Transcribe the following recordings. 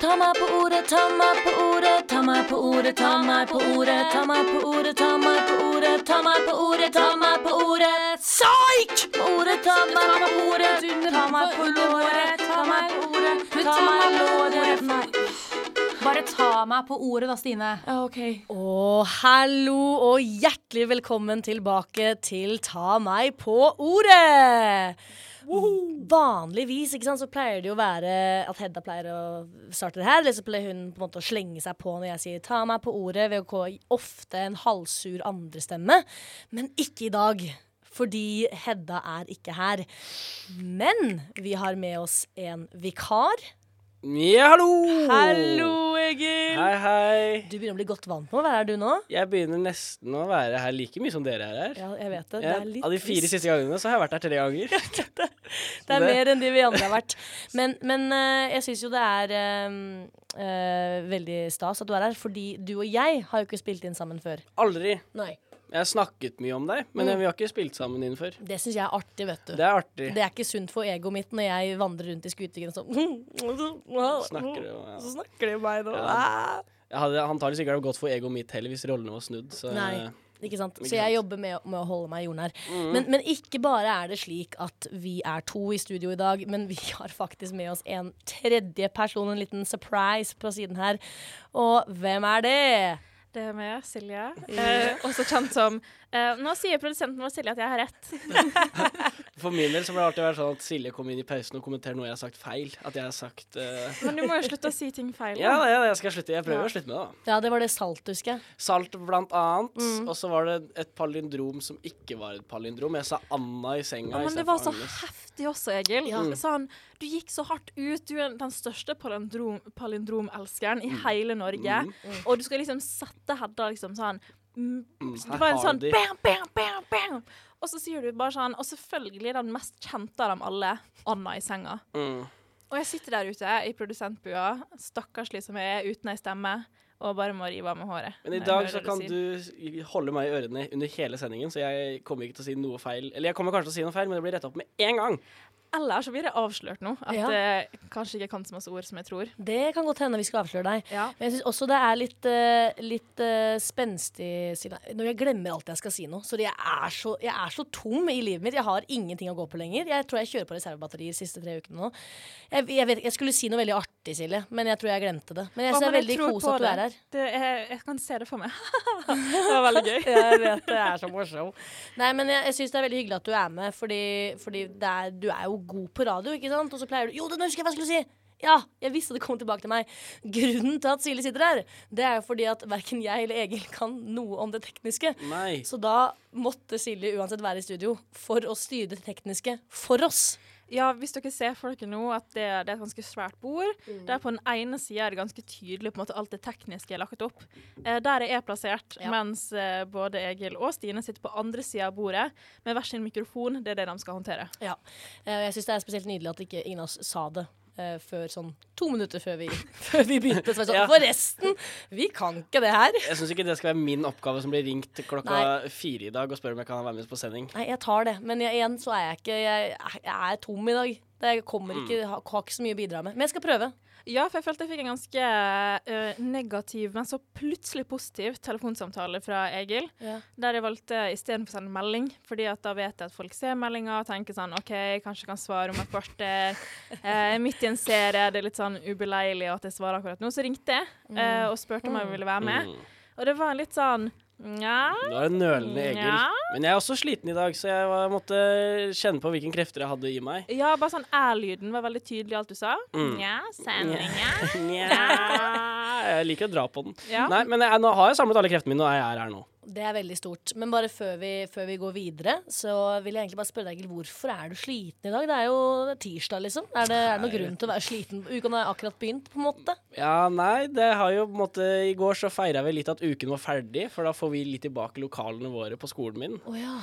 Ta meg på ordet, ta meg på ordet, ta meg på ordet, ta meg på ordet, ta meg på ordet, ta meg på ordet, ta meg på ordet, ta meg på ordet. Psyk! Ordet, ta meg på ordet, ta meg på låret, ta meg på ordet, ta meg på låret. Nei. Bare ta meg på ordet da, Stine. Ja, OK. Og hallo og hjertelig velkommen tilbake til Ta meg på ordet. Vanligvis ikke sant, så pleier det jo være at Hedda pleier å starte det her. Eller så pleier hun på en måte å slenge seg på når jeg sier 'ta meg på ordet' ved å gå ofte en halvsur andrestemme. Men ikke i dag. Fordi Hedda er ikke her. Men vi har med oss en vikar. Ja, hallo! Hallo, Egil! Hei, hei. Du begynner å bli godt vant med å være her, du nå. Jeg begynner nesten å være her like mye som dere er her. Ja, jeg vet det. Det er litt av de fire siste gangene så har jeg vært her tre ganger. Det er det- mer enn de vi andre har vært. Men, men eh, jeg syns jo det er um, uh, veldig stas at du er her, fordi du og jeg har jo ikke spilt inn sammen før. Aldri. Nei. Jeg har snakket mye om deg, men Mm. vi har ikke spilt sammen inn før. Det syns jeg er artig, vet du. Det er artig. Det er ikke sunt for egoet mitt når jeg vandrer rundt i skutingen sånn Snakker du, ja. Så snakker de meg nå. Ja. Ah. Hadde antagelig sikkert gått godt for egoet mitt heller hvis rollene var snudd. Så Nei. Ikke sant? Så jeg jobber med, med å holde meg jordnær. Mm. Men, men ikke bare er det slik at vi er to i studio i dag, men vi har faktisk med oss en tredje person, en liten surprise på siden her. Og hvem er det? Det er meg, Silje. Eh, også kjent som eh, Nå sier produsenten vår Silje at jeg har rett. For min del så må det alltid være sånn at Silje kom inn i pausen og kommenterer noe jeg har sagt feil. At jeg har sagt eh, Men du må jo slutte å si ting feil. Ja, ja, jeg skal slutte. Jeg prøver å slutte med det. da Ja, det var det salt, husker jeg. Salt blant annet. Mm. Og så var det et palindrom som ikke var et palindrom. Jeg sa Anna i senga. Ja, men det var så Agnes. heftig også, Egil. Ja. Sånn, du gikk så hardt ut. Du er den største palindrom, palindromelskeren i Mm. hele Norge. Mm. Og du skal liksom sette Hedda liksom sånn mm, Mm, Det var en sånn bam, bam, bam, bam. Og så sier du bare sånn Og selvfølgelig den mest kjente av dem alle, Anna i senga. Mm. Og jeg sitter der ute i produsentbua, stakkarslig som jeg er, uten ei stemme, og bare må rive av meg håret. Men i dag så kan du holde meg i ørene under hele sendingen, så jeg kommer ikke til å si noe feil. Eller jeg kommer kanskje til å si noe feil, men det blir retta opp med en gang. Eller så blir det avslørt nå, at Ja. det kanskje ikke kan så masse ord som jeg tror. Det kan godt hende vi skal avsløre deg. Ja. Men jeg syns også det er litt, uh, litt uh, spenstig Når jeg glemmer alt jeg skal si nå. Så jeg er så, jeg er så tom i livet mitt. Jeg har ingenting å gå på lenger. Jeg tror jeg kjører på reservebatterier de siste tre ukene nå. Jeg, jeg, vet, jeg skulle si noe veldig artig, Silje, men jeg tror jeg glemte det. Men jeg syns det er veldig kos at du er her. Det er, jeg kan se det for meg. det var veldig gøy. Jeg vet det er så morsomt. Nei, men jeg, jeg syns det er veldig hyggelig at du er med, fordi, fordi det er, du er jo god på radio, ikke sant? Og så pleier du Jo, nå husker jeg hva jeg skulle si! Ja, jeg visste det kom tilbake til meg. Grunnen til at Silje sitter her, det er jo fordi at verken jeg eller Egil kan noe om det tekniske. Nei. Så da måtte Silje uansett være i studio for å styre det tekniske for oss. Ja, hvis dere ser for dere nå at det, det er et ganske svært bord, Mm. der på den ene sida er det ganske tydelig på en måte alt det tekniske er lagt opp. Eh, der jeg er plassert, Ja. mens eh, både Egil og Stine sitter på andre sida av bordet med hver sin mikrofon. Det er det de skal håndtere. Ja. Eh, Jeg syns det er spesielt nydelig at ikke ingen av oss sa det. Eh, før sånn to minutter før vi, før vi begynte. Så sånn, Ja. Forresten, vi kan ikke det her. Jeg syns ikke det skal være min oppgave som blir ringt klokka fire i dag og spør om jeg kan være med på sending. Nei, jeg tar det. Men jeg, igjen så er jeg ikke Jeg, jeg er tom i dag. Det kommer ikke, har, har ikke så mye å bidra med. Men jeg skal prøve. Ja, for jeg følte jeg fikk en ganske eh, negativ, men så plutselig positiv telefonsamtale fra Egil. Ja. Der jeg valgte istedenfor å sende melding, fordi at da vet jeg at folk ser meldinga og tenker sånn OK, kanskje jeg kan svare om et kvarter. Eh, midt i en serie, det er litt sånn ubeleilig at jeg svarer akkurat nå. Så ringte jeg eh, og spurte om jeg ville være med. Mm. Og det var litt sånn Nja. Nå er det nølende Egil. Ja. Men jeg er også sliten i dag, så jeg var, måtte kjenne på hvilke krefter jeg hadde i meg. Ja, bare sånn æ-lyden var veldig tydelig i alt du sa. Mm. Nja, sendinga. Nja Jeg liker å dra på den. Ja. Nei, men jeg, nå har jeg samlet alle kreftene mine, og jeg er her nå. Det er veldig stort. Men bare før vi, før vi går videre, så vil jeg egentlig bare spørre deg, Egil, hvorfor er du sliten i dag? Det er jo tirsdag, liksom. Er det, er det noen grunn til å være sliten? Uka har akkurat begynt, på en måte. Ja, nei, det har jo på en måte I går så feira vi litt at uken var ferdig, for da får vi litt tilbake lokalene våre på skolen min. Oh, ja.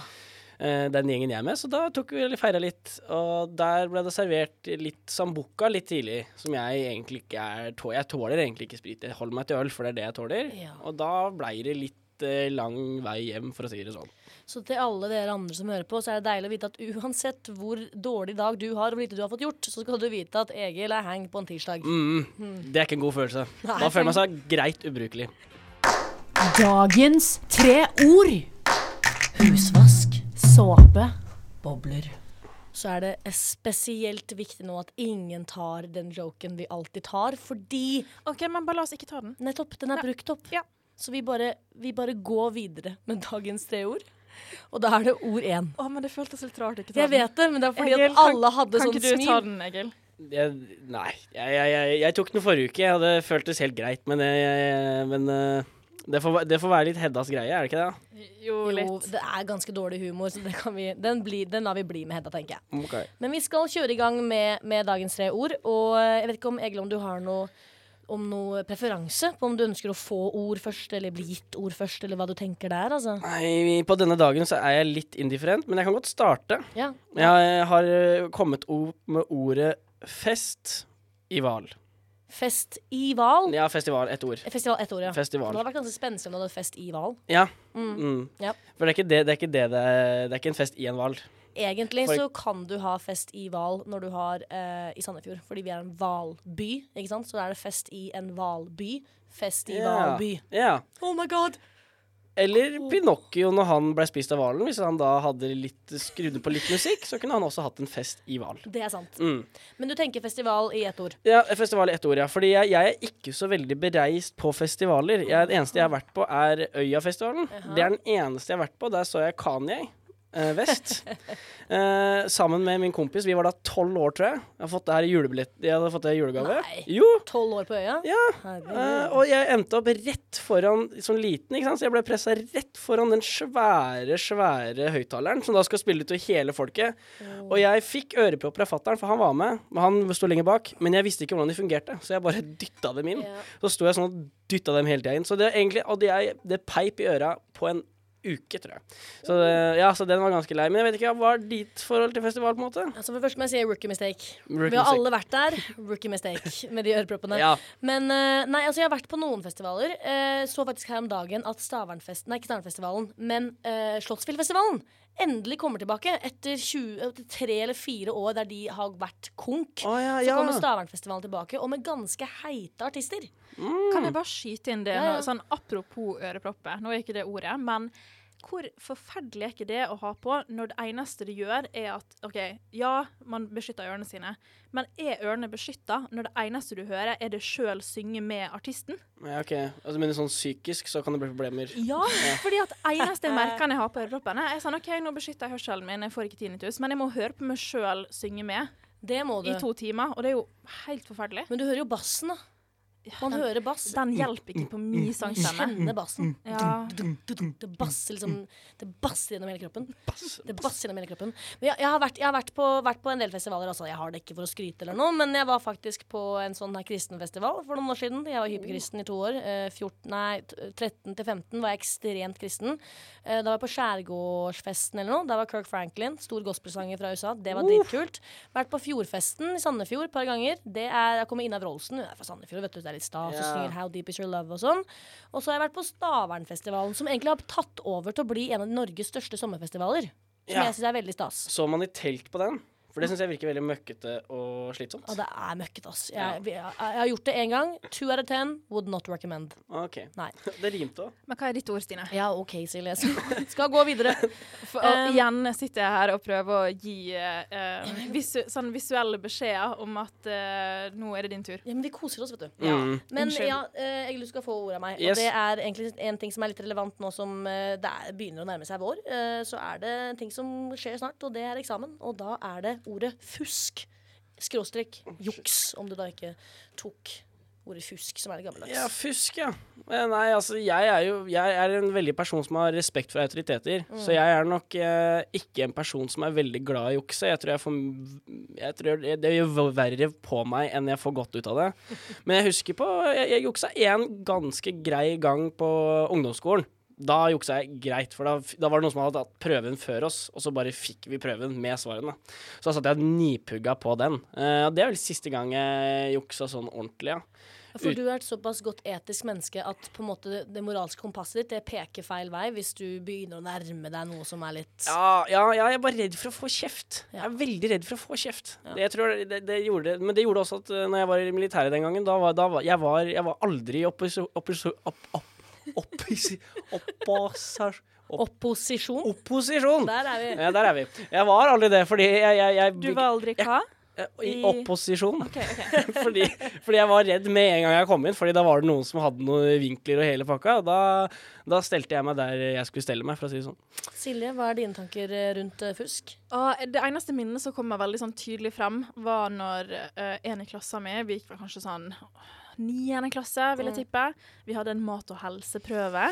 eh, den gjengen jeg er med, så da tok vi feira litt. Og der ble det servert litt sambuca litt tidlig, som jeg egentlig ikke er Jeg tåler egentlig ikke sprit. Jeg holder meg til øl, for det er det jeg tåler. Ja. Og da blei det litt litt eh, lang vei hjem, for å si det sånn. Så til alle dere andre som hører på, så er det deilig å vite at uansett hvor dårlig dag du har, og hvor lite du har fått gjort, så skal du vite at Egil er hang på en tirsdag. Mm, det er ikke en god følelse. Nei. Da føler man seg greit ubrukelig. Dagens tre ord. Husvask, såpe, bobler. Så er det spesielt viktig nå at ingen tar den joken vi alltid tar, fordi OK, men bare la oss ikke ta den. nettopp, den er Ja. brukt opp. Ja. Så vi bare, vi bare går videre med dagens tre ord. Og da er det ord én. Å, men det føltes litt rart ikke ta Jeg vet det, men det er fordi Egil, at alle hadde Kan sånn ikke du ta den, Egil? Jeg, nei, jeg, jeg, jeg, jeg tok den forrige uke. Jeg hadde føltes helt greit, men, jeg, jeg, men eh, det, får, det får være litt Heddas greie, er det ikke det? Jo, Jo, det er ganske dårlig humor, så det kan vi, den, bli, den lar vi bli med Hedda, tenker jeg. Okay. Men vi skal kjøre i gang med, med dagens tre ord. Og jeg vet ikke om Egil om du har noe om noe preferanse på om du ønsker å få ord først, eller bli gitt ord først, eller hva du tenker der, altså. Nei, på denne dagen så er jeg litt indifferent, men jeg kan godt starte. Ja. Jeg har eh, kommet opp med ordet fest i val. Festival. Ja, festival, ett ord. Festival, ett ord, ja. Det Festival. hadde vært ganske spennende om du hadde festival. Ja. Mm. Mm. Ja. For det er ikke det det er ikke, det det er, det er ikke en fest i en hval. Egentlig For- så kan du ha fest i Hval når du har eh, i Sandefjord, fordi vi er en hvalby, ikke sant? Så da er det fest i en hvalby. Fest i hvalby. Yeah. yeah. Oh my god! Eller Pinocchio når han ble spist av hvalen. Hvis han da hadde litt, skrudde på litt musikk, så kunne han også hatt en fest i hval. Det er sant. Mm. Men du tenker festival i ett ord. Ja, festival i ett ord, ja. Fordi jeg, jeg er ikke så veldig bereist på festivaler. Jeg, det eneste jeg har vært på, er Øyafestivalen. Det er den eneste jeg har vært på. Der så jeg Kanye. Eh, Vest. Eh, sammen med min kompis. Vi var da tolv år, tror jeg. Jeg har fått det her i julebillett. Jeg hadde fått det i julegave. Nei. Jo. Tolv år på øya? Ja. Eh, og jeg endte opp rett foran sånn liten, ikke sant? så jeg ble pressa rett foran den svære, svære høyttaleren som da skal spille til hele folket. Og jeg fikk ørepropper av fattern, for han var med, men han sto lenger bak. Men jeg visste ikke hvordan de fungerte, så jeg bare dytta dem inn. Yeah. Så sto jeg sånn og dytta dem hele tida inn. Så det er egentlig Og det, er- det peip i øra på en uke, tror jeg. Så det, ja, så den var ganske lei. Men jeg vet ikke, hva er ditt forhold til festival, på en måte? Altså for først må jeg si rookie mistake. Rookie Vi har mistake. alle vært der. Rookie mistake med de øreproppene. Ja. Men eh, nei, altså jeg har vært på noen festivaler. Eh, så faktisk her om dagen at Stavernfest, nei, ikke Stavernfestivalen, men Slottsfjellfestivalen endelig kommer tilbake. Etter, 20, tre eller fire år der de har vært konk. Oh, ja, Så kommer Stavernfestivalen tilbake, og med ganske heite artister. Kan jeg bare skyte inn det? Ja, ja. Nå, sånn Apropos ørepropper. Nå er ikke det ordet, men hvor forferdelig er ikke det å ha på når det eneste det gjør, er at OK, ja, man beskytter ørene sine, men er ørene beskytta når det eneste du hører, er det sjøl synge med artisten? ja, OK. Altså, men sånn psykisk så kan det bli problemer. Ja, fordi at eneste merkene jeg har på øreproppene, er sånn OK, nå beskytter jeg hørselen min, jeg får ikke tinnitus, men jeg må høre på meg sjøl synge med Det må du. i to timer, og det er jo helt forferdelig. Men du hører jo bassen, da. Man den, hører bass. den hjelper ikke på min Du sangstemme. kjenner bassen. Ja. Det basser liksom Det basser gjennom hele kroppen. Det basser gjennom hele kroppen. Men jeg, jeg har, vært, jeg har vært, på, vært på en del festivaler. Altså. Jeg har det ikke for å skryte eller noe, men jeg var faktisk på en sånn her kristenfestival for noen år siden. Jeg var hyperkristen i to år. Eh, 14, nei, 13 til 15 var jeg ekstremt kristen. Eh, da var jeg på Skjærgårdsfesten eller noe. Der var Kirk Franklin, stor gospelsanger fra USA. Det var dritkult. Vært på Fjordfesten i Sandefjord et par ganger. Det er, Jeg kommer Ina Wroldsen, hun er fra Sandefjord, vet du. Det er litt stas. Og synger How Deep Is Your Love og sånn. Og så har jeg vært på Stavernfestivalen, som egentlig har tatt over til å bli en av Norges største sommerfestivaler. Som jeg syns er veldig stas. Så man i telt på den? For det syns jeg virker veldig møkkete og slitsomt. Ja, det er møkkete, ass. Jeg, Ja. vi- jeg, jeg har gjort det én gang. Two out of ten would not recommend. OK. Nei. Det rimte òg. Men hva er ditt ord, Stine? Ja, OK, Silje. Skal, skal gå videre. For, Um, igjen sitter jeg her og prøver å gi eh, eh, visu sånn visuelle beskjeder om at uh, nå er det din tur. Ja, men vi koser oss, vet du. Mm. Men Unnskyld. ja, uh, Egil, du skal få ordet av meg. Yes. Og det er egentlig en ting som er litt relevant nå som det er, begynner å nærme seg vår. Så er det en ting som skjer snart, og det er eksamen. Og da er det ordet fusk. Skråstrek juks, om du da ikke tok ordet fusk, som er det gammeldags. Ja, fusk, ja. Eh, Nei, altså, jeg er jo Jeg er en veldig person som har respekt for autoriteter. Mm. Så jeg er nok eh, ikke en person som er veldig glad i jukse. Jeg tror jeg får Jeg tror det, det gjør verre på meg enn jeg får godt ut av det. Men jeg husker på Jeg, jeg juksa én ganske grei gang på ungdomsskolen. Da juksa jeg greit, for da, da var det noen som hadde tatt prøven før oss, og så bare fikk vi prøven med svarene. Så da satt jeg nipugga på den. Uh, det er vel siste gang jeg juksa sånn ordentlig, ja. For Ut- du er et såpass godt etisk menneske at på en måte det moralske kompasset ditt det peker feil vei hvis du begynner å nærme deg noe som er litt Ja, ja, ja, jeg er bare redd for å få kjeft. Ja. Jeg er veldig redd for å få kjeft. Det, jeg tror det, det gjorde, men det gjorde også at uh, når jeg var i militæret den gangen, da var, da var, jeg, var jeg var aldri i opposisjon... Oppos, opp- opp- opposi- opposar- opposisjon. opposisjon. Der er vi. Ja, der er vi. Jeg var aldri det, fordi jeg, jeg, jeg Du var aldri hva? Eh, I i- opposisjon. Okay, okay. fordi, fordi jeg var redd med en gang jeg kom inn, fordi da var det noen som hadde noen vinkler og hele pakka. Og da, da stelte jeg meg der jeg skulle stelle meg, for å si det sånn. Silje, hva er dine tanker eh, rundt eh, fusk? Og det eneste minnet som kommer veldig sånn tydelig frem, var når uh, en i klassen min Vi gikk vel kanskje sånn niende klasse, vil jeg tippe. Vi hadde en mat- og helseprøve.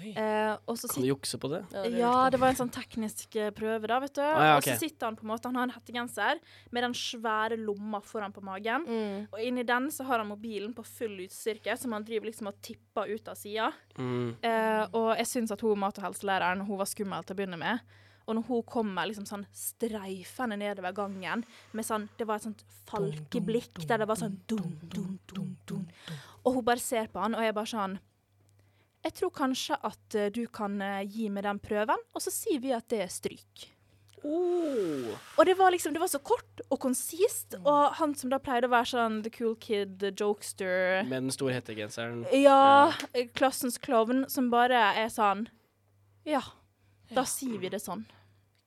Eh, og så Kan du jukse på det? Ja, det var en sånn teknisk eh, prøve, da, vet du. ja, Og så sitter han på en måte, han har en hettegenser med den svære lomma foran på magen. Mm. Og inni den så har han mobilen på full utstyrke, som han driver liksom og tipper ut av sida. Mm. Eh, og jeg syns at hun mat- og helselæreren hun var skummel til å begynne med. Og når hun kommer liksom sånn streifende nedover gangen med sånn Det var et sånt falkeblikk der det var sånn dum, dum, dum, dum. Og hun bare ser på han, og jeg bare sånn Jeg tror kanskje at eh, du kan eh, gi meg den prøven, og så sier vi at det er stryk. Oh. Og det var liksom, det var så kort og konsist, og han som da pleide å være sånn the cool kid, the jokester Med den store hettegenseren. Ja, klassens klovn som bare er sånn Ja, da sier vi det sånn.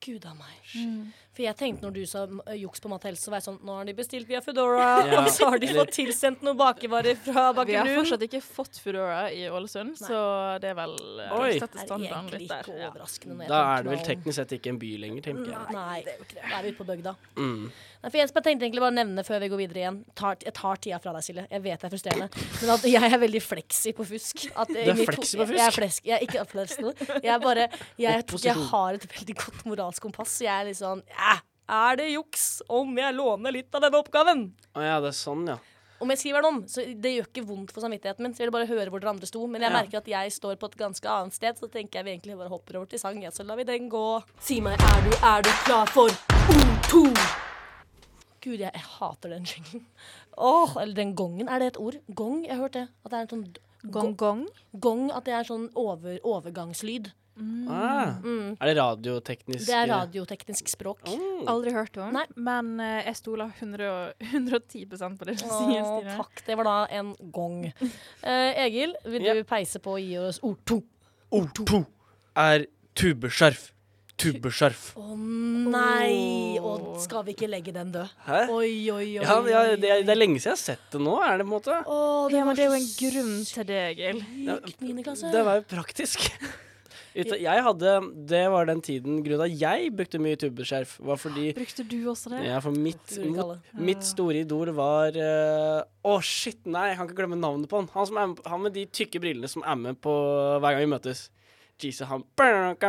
Gud a meg. Mm. For jeg tenkte når du sa eh, juks på mat og helse, så var jeg sånn Nå har de bestilt via Foodora, Ja, og så har de fått tilsendt noen bakevarer fra Vi har fortsatt ikke fått Foodora i Ålesund, så det er vel eh, Oi. Er standarden egentlig litt der. ikke Ja. Da er det vel teknisk sett ikke en by lenger, tenker jeg. Nei, det er jo ikke det. da er vi ute på bygda. Mm. Nei, for jeg tenkte egentlig bare å nevne før vi går videre igjen. Tar, jeg tar tida fra deg, Silje. Jeg vet det er frustrerende. Men at jeg er veldig fleksi på fusk. At Du er fleksi på fusk? Jeg er, flesk, jeg er ikke fleksibel. Jeg er bare jeg, jeg, har et veldig godt moralsk kompass. Så jeg er litt sånn ja, Er det juks om jeg låner litt av denne oppgaven? Å ja, det er sånn, ja. Om jeg skriver den om, så det gjør ikke vondt for samvittigheten min. Så jeg vil bare høre hvor dere andre sto. Men jeg Ja. merker at jeg står på et ganske annet sted, så tenker jeg vi egentlig bare hopper over til sang. Ja, så lar vi den gå. Si meg, er du, er du klar for O2? Gud, jeg, jeg hater den jinglen. Åh, eller den gongen. Er det et ord? Gong? Jeg har hørt det. At det er en sånn Gong gong. gong. At det er sånn over, overgangslyd. Ah. Er det radioteknisk Det er radioteknisk språk. Oh. Aldri hørt om, Nei. men uh, jeg stoler 100, 110% på det du Åh, sier, Stine. takk. Det var da en gong. Uh, Egil, vil du yeah. peise på og gi oss ord to? Ord to er tubeskjerf. Tubeskjerf. Å nei! Og skal vi ikke legge den død? Hæ? Oi, oi, oi. Ja, ja det, er, det er lenge siden jeg har sett det nå, er det på en måte. Å, Ja, men det er jo en grunn til det, Egil. Det var jo praktisk. Jeg hadde, Det var den tiden grunnen til at jeg brukte mye tubeskjerf, var fordi Brukte du også det? ja, for mitt, Det mitt store idol var eh, Å, shit, nei, jeg kan ikke glemme navnet på han. Han, som er, han med de tykke brillene som er med på hver gang vi møtes. Jesus, han Bernhoft.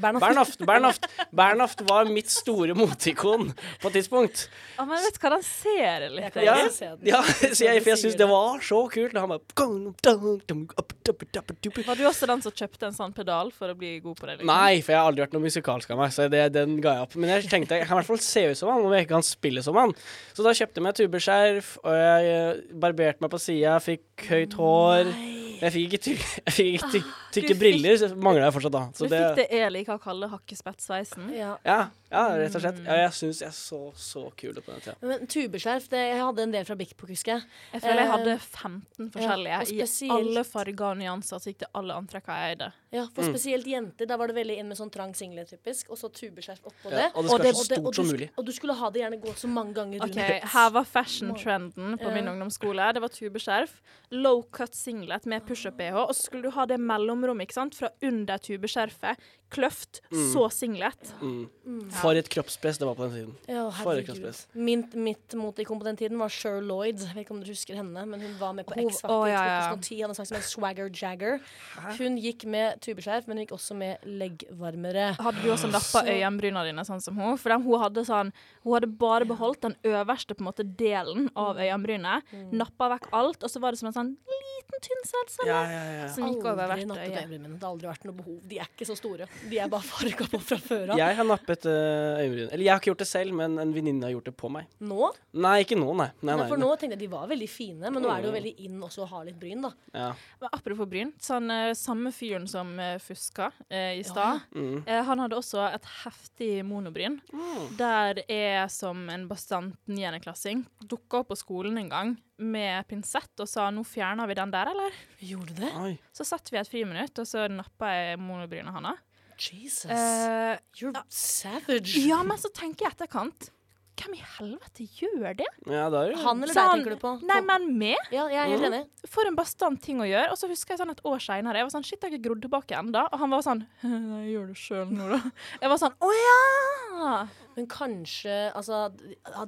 Bernhoft. Bernhoft, Bernhoft. Var mitt store moteikon på et tidspunkt. Ja, men vet du hva, han ser litt Ja, ja så jeg, for jeg syns det var så kult. Han bare Var du også den som kjøpte en sånn pedal for å bli god på det? liksom? Nei, for jeg har aldri vært noe musikalsk av meg, så det, den ga jeg opp. Men jeg tenkte jeg kan i hvert fall se ut som han, om jeg ikke kan spille som han. Så da kjøpte jeg meg tubeskjerf, og jeg eh, barberte meg på sida, fikk høyt hår. Jeg fikk ikke, ty jeg fikk ikke ty tykke du briller, så mangla jeg fortsatt da. Så Du det, fikk det Eli kan kalle hakkespettsveisen. Ja. ja, ja, rett og slett. Ja, jeg syns jeg så så kul ut på den tida. Men tubeskjerf, det, jeg hadde en del fra Bik på, husker jeg. Jeg føler jeg Eh, hadde 15 forskjellige og i alle farger og nyanser, så gikk det alle antrekkene jeg eide. Ja, for Mm. spesielt jenter, da var det veldig inn med sånn trang singlet typisk, og så tubeskjerf oppå Ja, det. og det Og skal det- være så og det- og stort du som mulig. Og du skulle ha det gjerne gått så mange ganger rundt. Okay, Her var fashion-trenden på min ungdomsskole. Det var tubeskjerf, low cut singlet med pushup-BH, og så skulle du ha det mellomrommet ikke sant? fra under tubeskjerfet, kløft, Mm. så singlet. Mm. Mm. For et kroppspress det var på den tiden. Ja, For et kroppspress. Min, mitt moteikon på den tiden var Sher Lloyd. Jeg vet ikke om dere husker henne, men hun var med på X-Factor i ja, ja. 2010. Hadde en sang som het Swagger Jagger. Hun gikk med tubeskjerf, men hun gikk også med leggvarmere. Hadde du også lappa øyenbryna dine sånn som hun? For den, hun hadde sånn Hun hadde bare beholdt den øverste på en måte delen av øyenbrynet. Nappa vekk alt, og så var det som en sånn liten tynn sædcelle Ja, ja, ja. som gikk over hvert øye. Det har aldri vært noe behov. De er ikke så store. De er bare farga på fra før av. Jeg har nappet uh, øyenbryn. Eller jeg har ikke gjort det selv, men en venninne har gjort det på meg. Nå? Nei, ikke nå, nei. nei, Nei, for nei. nå tenkte jeg de var veldig fine, men nå er det jo veldig inn også å ha litt bryn, da. Ja. Men apropos bryn, sånn eh, samme fyren som eh, fuska eh, i stad, Mm. eh, han hadde også et heftig monobryn. Der er som en bastant niendeklassing dukka opp på skolen en gang med pinsett og sa 'nå fjerner vi den der', eller? Gjorde du det? Oi. Så satt vi et friminutt, og så nappa jeg monobrynet hans. Jesus. Uh, You're savage. ja, men så tenker jeg etterkant Hvem i helvete gjør det? Ja, det er jo. Han eller deg, tenker du på? Nei, men meg? Ja, jeg er helt enig. For en bastant ting å gjøre. Og så husker jeg sånn et år seinere. Jeg var sånn, shit, jeg har ikke grodd tilbake ennå. Og han var sånn Nei, jeg gjør det sjøl nå, da. Jeg var sånn, å ja! Men kanskje altså,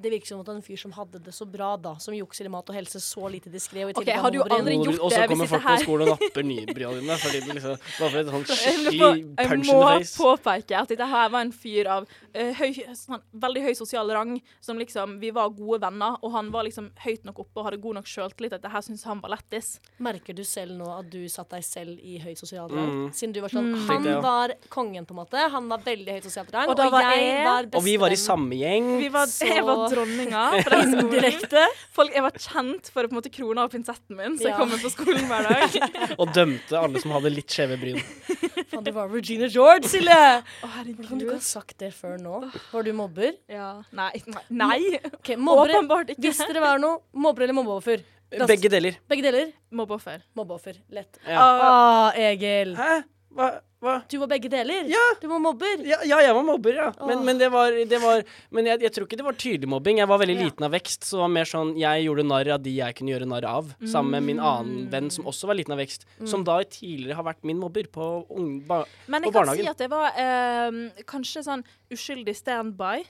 Det virker som at en fyr som hadde det så bra, da, som jukser i mat og helse, så lite diskré og i Ok, tillegg jeg har du jo aldri gjort Og det så kommer folk på skolen og napper nybryna dine. Fordi det liksom, bare for et sånt Jeg skikkelig må- jeg punch in må the face. påpeke at dette her var en fyr av uh, høy, sånn, veldig høy sosial rang, som liksom Vi var gode venner, og han var liksom høyt nok oppe og hadde god nok sjøltillit at det her syntes han var lættis. Merker du selv nå at du satte deg selv i høy sosial rang? Mm. Siden du var sånn Mm. Han jeg, ja. var kongen, på en måte. Han var veldig høyt sosialt rang. Og Og, jeg, jeg- var Og vi var i samme gjeng. Vi var, Så- jeg var dronninga på den skolen. Direkte. Folk, jeg var kjent for på en måte krona og pinsetten min, så jeg kom kommer på skolen hver dag. Og dømte alle som hadde litt skjeve bryn. Faen, det var Regina George, Silje! Å, Hvordan kan du ikke ha sagt det før nå? Var du mobber? Ja. Nei, nei, Okay, mobber, åpenbart ikke. Hvis dere var noe, mobber eller mobbeoffer? Begge deler. Begge deler. Mobbeoffer. Mobbeoffer. Lett. Ja. Ah, Egil. Hæ? Hva? Hva? Du var begge deler? Ja. Du var mobber? Ja, ja, jeg var mobber, ja. Men, men, det var, det var, men jeg, jeg tror ikke det var tydelig mobbing. Jeg var veldig Ja. liten av vekst, så det var mer sånn jeg gjorde narr av de jeg kunne gjøre narr av. Sammen med min annen venn som også var liten av vekst, som da tidligere har vært min mobber på unge, ba, Men jeg på kan si at det var eh, kanskje sånn uskyldig standby.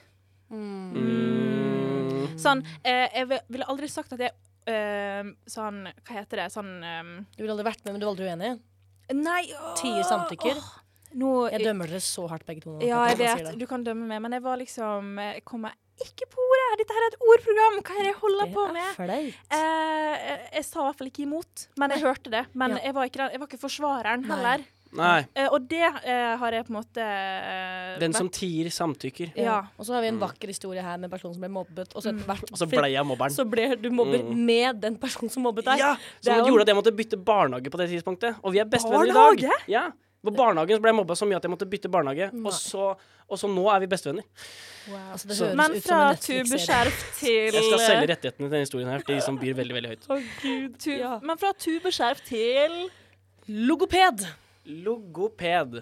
Mm. Sånn, eh, jeg ville aldri sagt at jeg eh, Sånn, hva heter det? Sånn eh, Du ville aldri vært med, men du var aldri uenig? Nei Tier samtykker? åh, Nå Jeg dømmer dere så hardt, begge to. nå. Ja, jeg Jeg vet. Du kan dømme meg, men jeg var liksom Jeg kommer ikke på ordet! Dette her er et ordprogram! Hva er det jeg holder Det på med? Eh, jeg sa i hvert fall ikke imot, men jeg hørte det. Men Ja. jeg, var ikke, jeg var ikke forsvareren heller. Nei. Eh, og det eh, har jeg på en måte eh, Den som tier, samtykker. Ja. Og så har vi en vakker historie her med en person som ble mobbet, og så mm. Og så ble jeg mobberen. så ble du mobber Mm. med den personen som mobbet deg. Ja, Det Som gjorde at jeg måtte bytte barnehage på det tidspunktet. Og vi er bestevenner i dag. Ja. På barnehagen så ble jeg mobba så mye at jeg måtte bytte barnehage. Og så, og så nå er vi bestevenner. Altså, det Så- høres Men fra tubeskjerf til Jeg skal selge rettighetene til denne historien her til de som byr veldig veldig høyt. Oh, Gud. Tu Ja. Men fra tubeskjerf til Logoped. Logoped.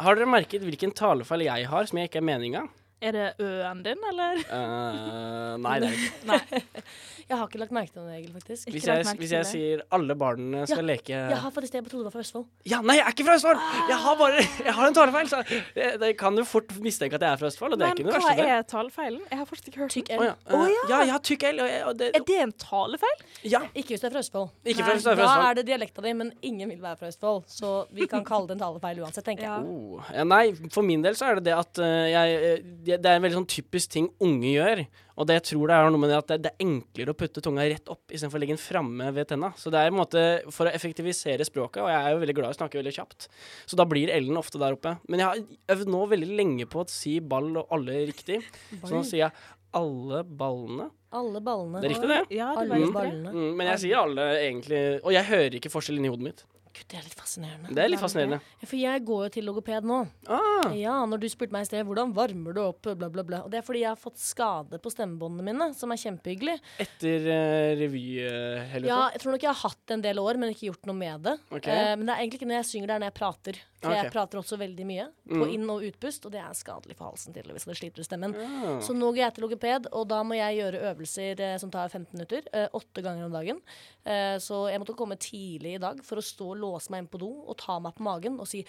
Har dere merket hvilken talefeil jeg har som jeg ikke er meninga? Er det ø-en din, eller? Uh, nei, det er ikke. ikke. Jeg har ikke lagt merke til den regelen, faktisk. Hvis jeg, hvis jeg sier alle barna skal leke Jeg har faktisk det, jeg trodde det var fra Østfold. Ja, nei, jeg er ikke fra Østfold! Jeg har bare Jeg har en talefeil, så jeg, det kan jo fort mistenke at jeg er fra Østfold, og det er Men ikke noe hva Men hva er talefeilen? Jeg har fortsatt ikke hørt Tykk. L. Oh, ja. Uh, Eh, ja. ja, tykk L. Og, og det, Er det en talefeil? ja. Ikke hvis du er fra Østfold. Ikke Nei, fra, Østfold. Da er det dialekta di, men ingen vil være fra Østfold. Så vi kan kalle det en talefeil uansett, tenker jeg. Ja. Oh. Ja, nei, for min del så er det det at uh, jeg det, det er en veldig sånn typisk ting unge gjør. Og det jeg tror det er noe med det at det, det er enklere å putte tunga rett opp istedenfor å legge den framme ved tenna. Så det er en måte for å effektivisere språket, og jeg er jo veldig glad i å snakke veldig kjapt. Så da blir L-en ofte der oppe. Men jeg har øvd nå veldig lenge på å si ball og alle riktig. Så nå sier jeg alle ballene. Alle ballene. Det er riktig, det. Ja, det Alle ballene. Mm, men jeg sier alle egentlig Og jeg hører ikke forskjell inni hodet mitt. Gud, det er litt fascinerende. Det er litt fascinerende. Ja, For jeg går jo til logoped nå. Ah, Ja, når du spurte meg i sted hvordan varmer du opp, bla, bla, bla. Og det er fordi jeg har fått skade på stemmebåndene mine, som er kjempehyggelig. etter uh, revyhelvete? Ja, jeg tror nok jeg har hatt en del år, men ikke gjort noe med det. Okay. Uh, men det er egentlig ikke når jeg synger, det er når jeg prater. For jeg prater også veldig mye. På Mm. inn- og utpust, og det er skadelig for halsen tydeligvis, og det sliter ut stemmen. Ja. Så nå går jeg til logoped, og da må jeg gjøre øvelser eh, som tar 15 minutter. Eh, åtte ganger om dagen. Eh, så jeg måtte komme tidlig i dag for å stå og låse meg inn på do og ta meg på magen og si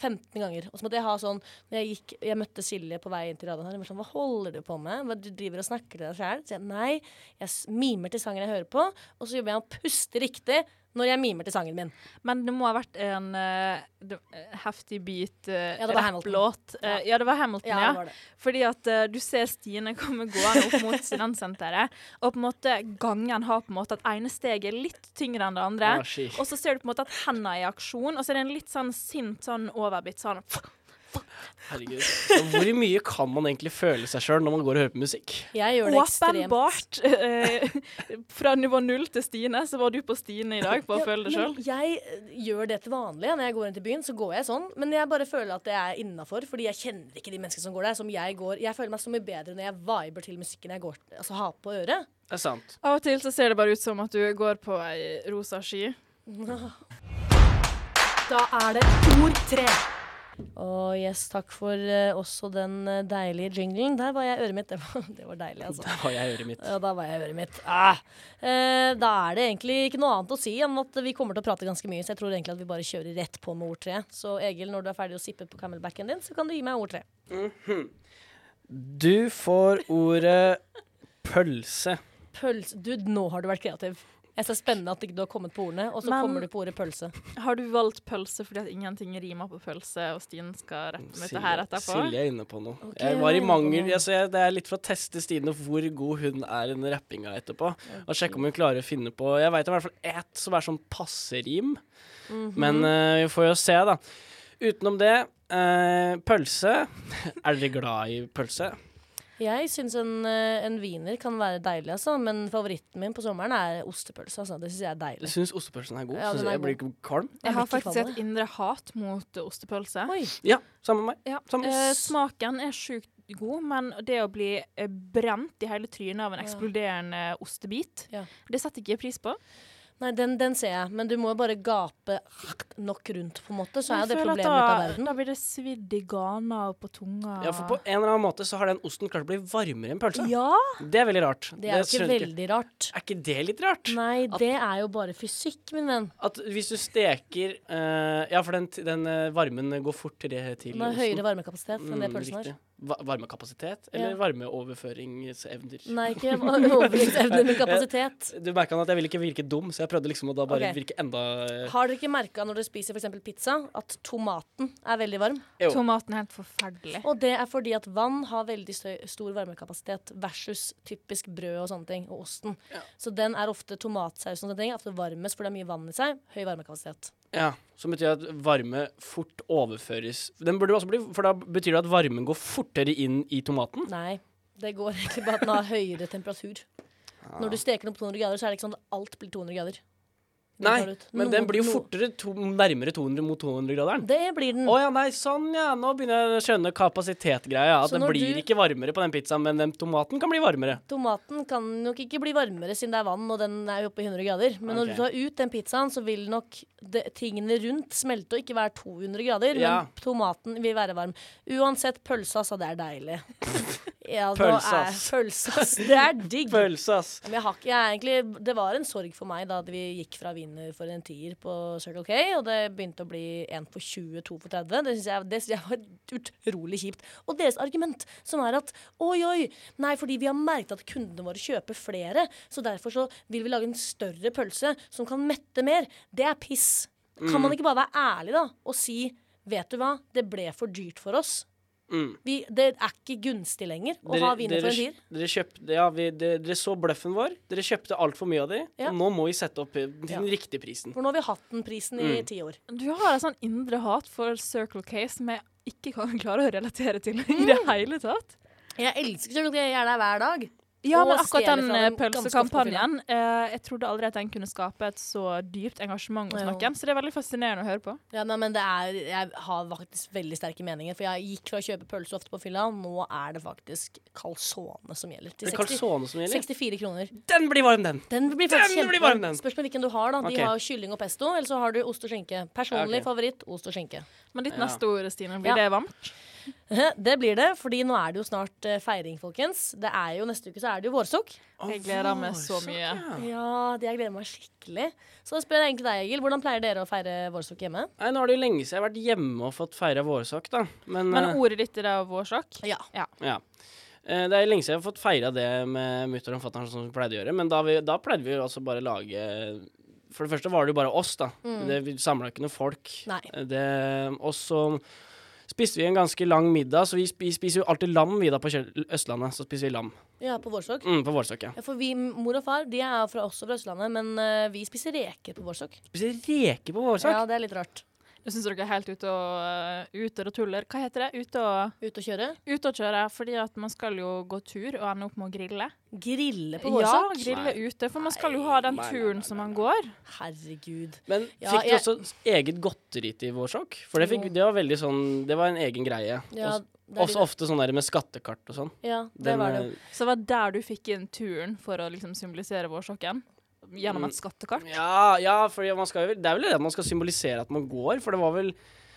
15 ganger. Og så måtte jeg ha sånn Når jeg gikk Jeg møtte Silje på vei inn til radioen her. Var sånn Hva holder du på med? Hva, du driver og snakker til deg sjæl? Så jeg nei, jeg mimer til sangen jeg hører på, og så jobber jeg og puster riktig når jeg mimer til sangen min. Men det må ha vært en uh, eh, heftig beat uh, Ja, det var Hamilton. rapplåt. Eh, ja. det var Hamilton, Ja, ja. det var det. Fordi at uh, du ser Stine komme gående opp mot studentsenteret, og på en måte gangen har på en måte at ene steget er litt tyngre enn det andre. Ah. Og så ser du på en måte at hendene er i aksjon, og så er det en litt sånn sint sånn overbitt sånn Herregud. Så Hvor mye kan man egentlig føle seg sjøl når man går og hører på musikk? Jeg gjør det ekstremt. Åpenbart. eh, fra nivå null til Stine, så var du på Stine i dag på å Ja, føle det sjøl. Jeg eh, gjør det til vanlig. Når jeg går inn til byen, så går jeg sånn. Men jeg bare føler at det er innafor, fordi jeg kjenner ikke de menneskene som går der. Som jeg går Jeg føler meg så mye bedre når jeg viber til musikken jeg går Altså har på øret. Det er sant. Av og til så ser det bare ut som at du går på ei rosa sky. Da er det ord tre. Og yes, takk for uh, også den eh, deilige jinglen. Der var jeg øret mitt. Det var, det var deilig, altså. Da var jeg øret mitt. Ja, da var jeg øret mitt. Ah. Uh, da er det egentlig ikke noe annet å si enn at vi kommer til å prate ganske mye, så jeg tror egentlig at vi bare kjører rett på med ord tre. Så Egil, når du er ferdig å sippe på camelbacken din, så kan du gi meg ord tre. Du får ordet pølse. Pølse Du, nå har du vært kreativ. Jeg ser spennende at ikke du har kommet på ordene, og så Men- kommer du på ordet pølse. Har du valgt pølse fordi at ingenting rimer på pølse, og Stine skal rette med det her etterpå? Silje er inne på noe. Okay, jeg var i mangel jeg, altså jeg, Det er litt for å teste Stine hvor god hun er i den rappinga etterpå. Og sjekke om hun klarer å finne på Jeg veit i hvert fall ett som er sånn passe rim. Mhm. Men uh, vi får jo se, da. Utenom det, uh, pølse. er dere glad i pølse? Jeg syns en, eh, en wiener kan være deilig, altså, men favoritten min på sommeren er ostepølse. Altså. Det syns jeg er Jeg deilig. syns ostepølsen er god. Ja, er jeg blir ikke kvalm. Jeg har faktisk et indre hat mot ostepølse. Oi. Ja, sammen med meg. Ja. Samme Eh, smaken er sjukt god, men det å bli eh, brent i hele trynet av en Ja. eksploderende ostebit, Ja. det setter ikke jeg pris på. Nei, den, den ser jeg, men du må jo bare gape nok rundt, på en måte, så er det at problemet ut av verden. da blir det svidd i gana og på tunga. Ja, for på en eller annen måte så har den osten klart å bli varmere enn pølsa. Ja, Det er veldig rart. Det er jo ikke veldig rart. Er ikke det litt rart? Nei, det er jo bare fysikk, min venn. At hvis du steker uh, Ja, for den, den uh, varmen går fortere til Den har høyere varmekapasitet enn det Mm, pølsen har. Varmekapasitet eller Ja. varmeoverføringsevner? Nei, ikke overføringsevner, men kapasitet. Du merka at jeg ville ikke virke dum, så jeg prøvde liksom å da bare okay. virke enda eh, Har dere ikke merka når dere spiser f.eks. pizza, at tomaten er veldig varm? Jo. tomaten er helt forferdelig. Og det er fordi at vann har veldig støy, stor varmekapasitet versus typisk brød og sånne ting, og osten. Så den er ofte tomatsausen og sånne ting, at ofte varmest, for det er mye vann i seg. Høy varmekapasitet. Ja, som betyr at varme fort overføres Den burde også bli For da betyr det at varmen går fortere inn i tomaten? Nei, det går egentlig bare at den har høyere temperatur. Når du steker den opp 200 grader, så er det ikke sånn at alt blir 200 grader. Nei, men den blir jo fortere to, nærmere 200 mot 200-graderen. Det blir den. Å ja, nei, sånn ja. Nå begynner jeg å skjønne kapasitetgreia. At Så den når blir du- ikke varmere på den pizzaen, men den tomaten kan bli varmere. Tomaten kan nok ikke bli varmere siden det er vann, og den er jo oppe i 100 grader. Men når Ok. du tar ut den pizzaen, så vil nok det, tingene rundt smelte og ikke være 200 grader. Ja. Men tomaten vil være varm. Uansett, pølsa, altså. Det er deilig. Ja, nå Pølse, er- ass. Pølse, ass. Det er digg. Pølse, ass. Men jeg har ikke, jeg er egentlig, det var en sorg for meg da vi gikk fra wiener for en tier på Circle K, og det begynte å bli én for 20, to for 30. Det syns jeg, jeg var utrolig kjipt. Og deres argument, som er at oi, oi, nei, fordi vi har merket at kundene våre kjøper flere, så derfor så vil vi lage en større pølse som kan mette mer. Det er piss. Kan man ikke bare være ærlig da, og si vet du hva, det ble for dyrt for oss. Mm. Vi, det er ikke gunstig lenger å ha wiener for en tier. dere, kjøpte, ja, vi, dere, dere så bløffen vår. Dere kjøpte altfor mye av de, Ja. og nå må vi sette opp den Ja. riktige prisen. For nå har vi hatt den prisen i Mm. ti år. Du har et sånn indre hat for Circle K som jeg ikke kan klare å relatere til i det hele tatt. Jeg elsker Circle K, jeg er der hver dag. Ja, men akkurat den eh, pølsekampanjen eh, Jeg trodde aldri at den kunne skape et så dypt engasjement hos noen. Så det er veldig fascinerende å høre på. Ja, nei, men det er, Jeg har faktisk veldig sterke meninger. For jeg gikk fra å kjøpe pølse ofte på fylla, nå er det faktisk calzone som gjelder. Til er 60, som gjelder. 64 kroner. Den blir varm, den! Den blir Den blir varm, den. Spørs hvilken du har. da De okay. har kylling og pesto, eller så har du ost og skinke. Personlig okay. favoritt ost og skinke. Men ditt Ja. neste ord, Stine, blir Ja. det varmt? Det blir det, fordi nå er det jo snart eh, feiring, folkens. Det er jo Neste uke så er det jo vårsokk. Jeg gleder meg så mye. ja. Jeg gleder meg skikkelig. Så jeg spør jeg egentlig deg, Egil. Hvordan pleier dere å feire vårsokk hjemme? Nei, nå er det jo lenge siden jeg har vært hjemme og fått feira vårsokk, da. Men, Men eh, ordet ditt er vårsokk? Ja. ja. ja. Det er lenge siden jeg har fått feira det med mutter'n og fatter'n sånn som vi pleide å gjøre. Men da, vi, da pleide vi altså bare lage For det første var det jo bare oss, da. Det, vi samla ikke noe folk. Nei. Det, og så spiste vi en ganske lang middag, så vi, spiser jo alltid lam vi da på Østlandet. Så spiser vi lam Ja, på Vårsok? mm, på Vårsok, ja. Ja, for vi, mor og far de er fra, også fra Østlandet, men uh, vi spiser reker på Vårsok. Spiser reker på Vårsok? Ja, det er litt rart. Jeg syns dere er helt ute og, uh, ute og tuller. Hva heter det? Ute og, Ute og kjøre. ute og kjøre. Fordi at man skal jo gå tur og ende opp med å grille. Grille på Ja, vårsokk. grille ute. For man skal jo ha den Nei, nei, turen nei, som man går. Herregud. Men Ja, fikk du jeg- også eget godteri til vårsak? For det, fikk, det var veldig sånn Det var en egen greie. Ja, Også, også ofte sånn der med skattekart og sånn. Ja, det Den, var det. eh, Så det var der du fikk inn turen for å liksom symbolisere vårsokken? Gjennom Mm. et skattekart? Ja, ja for man skal, det er vel det man skal symbolisere at man går, for det var vel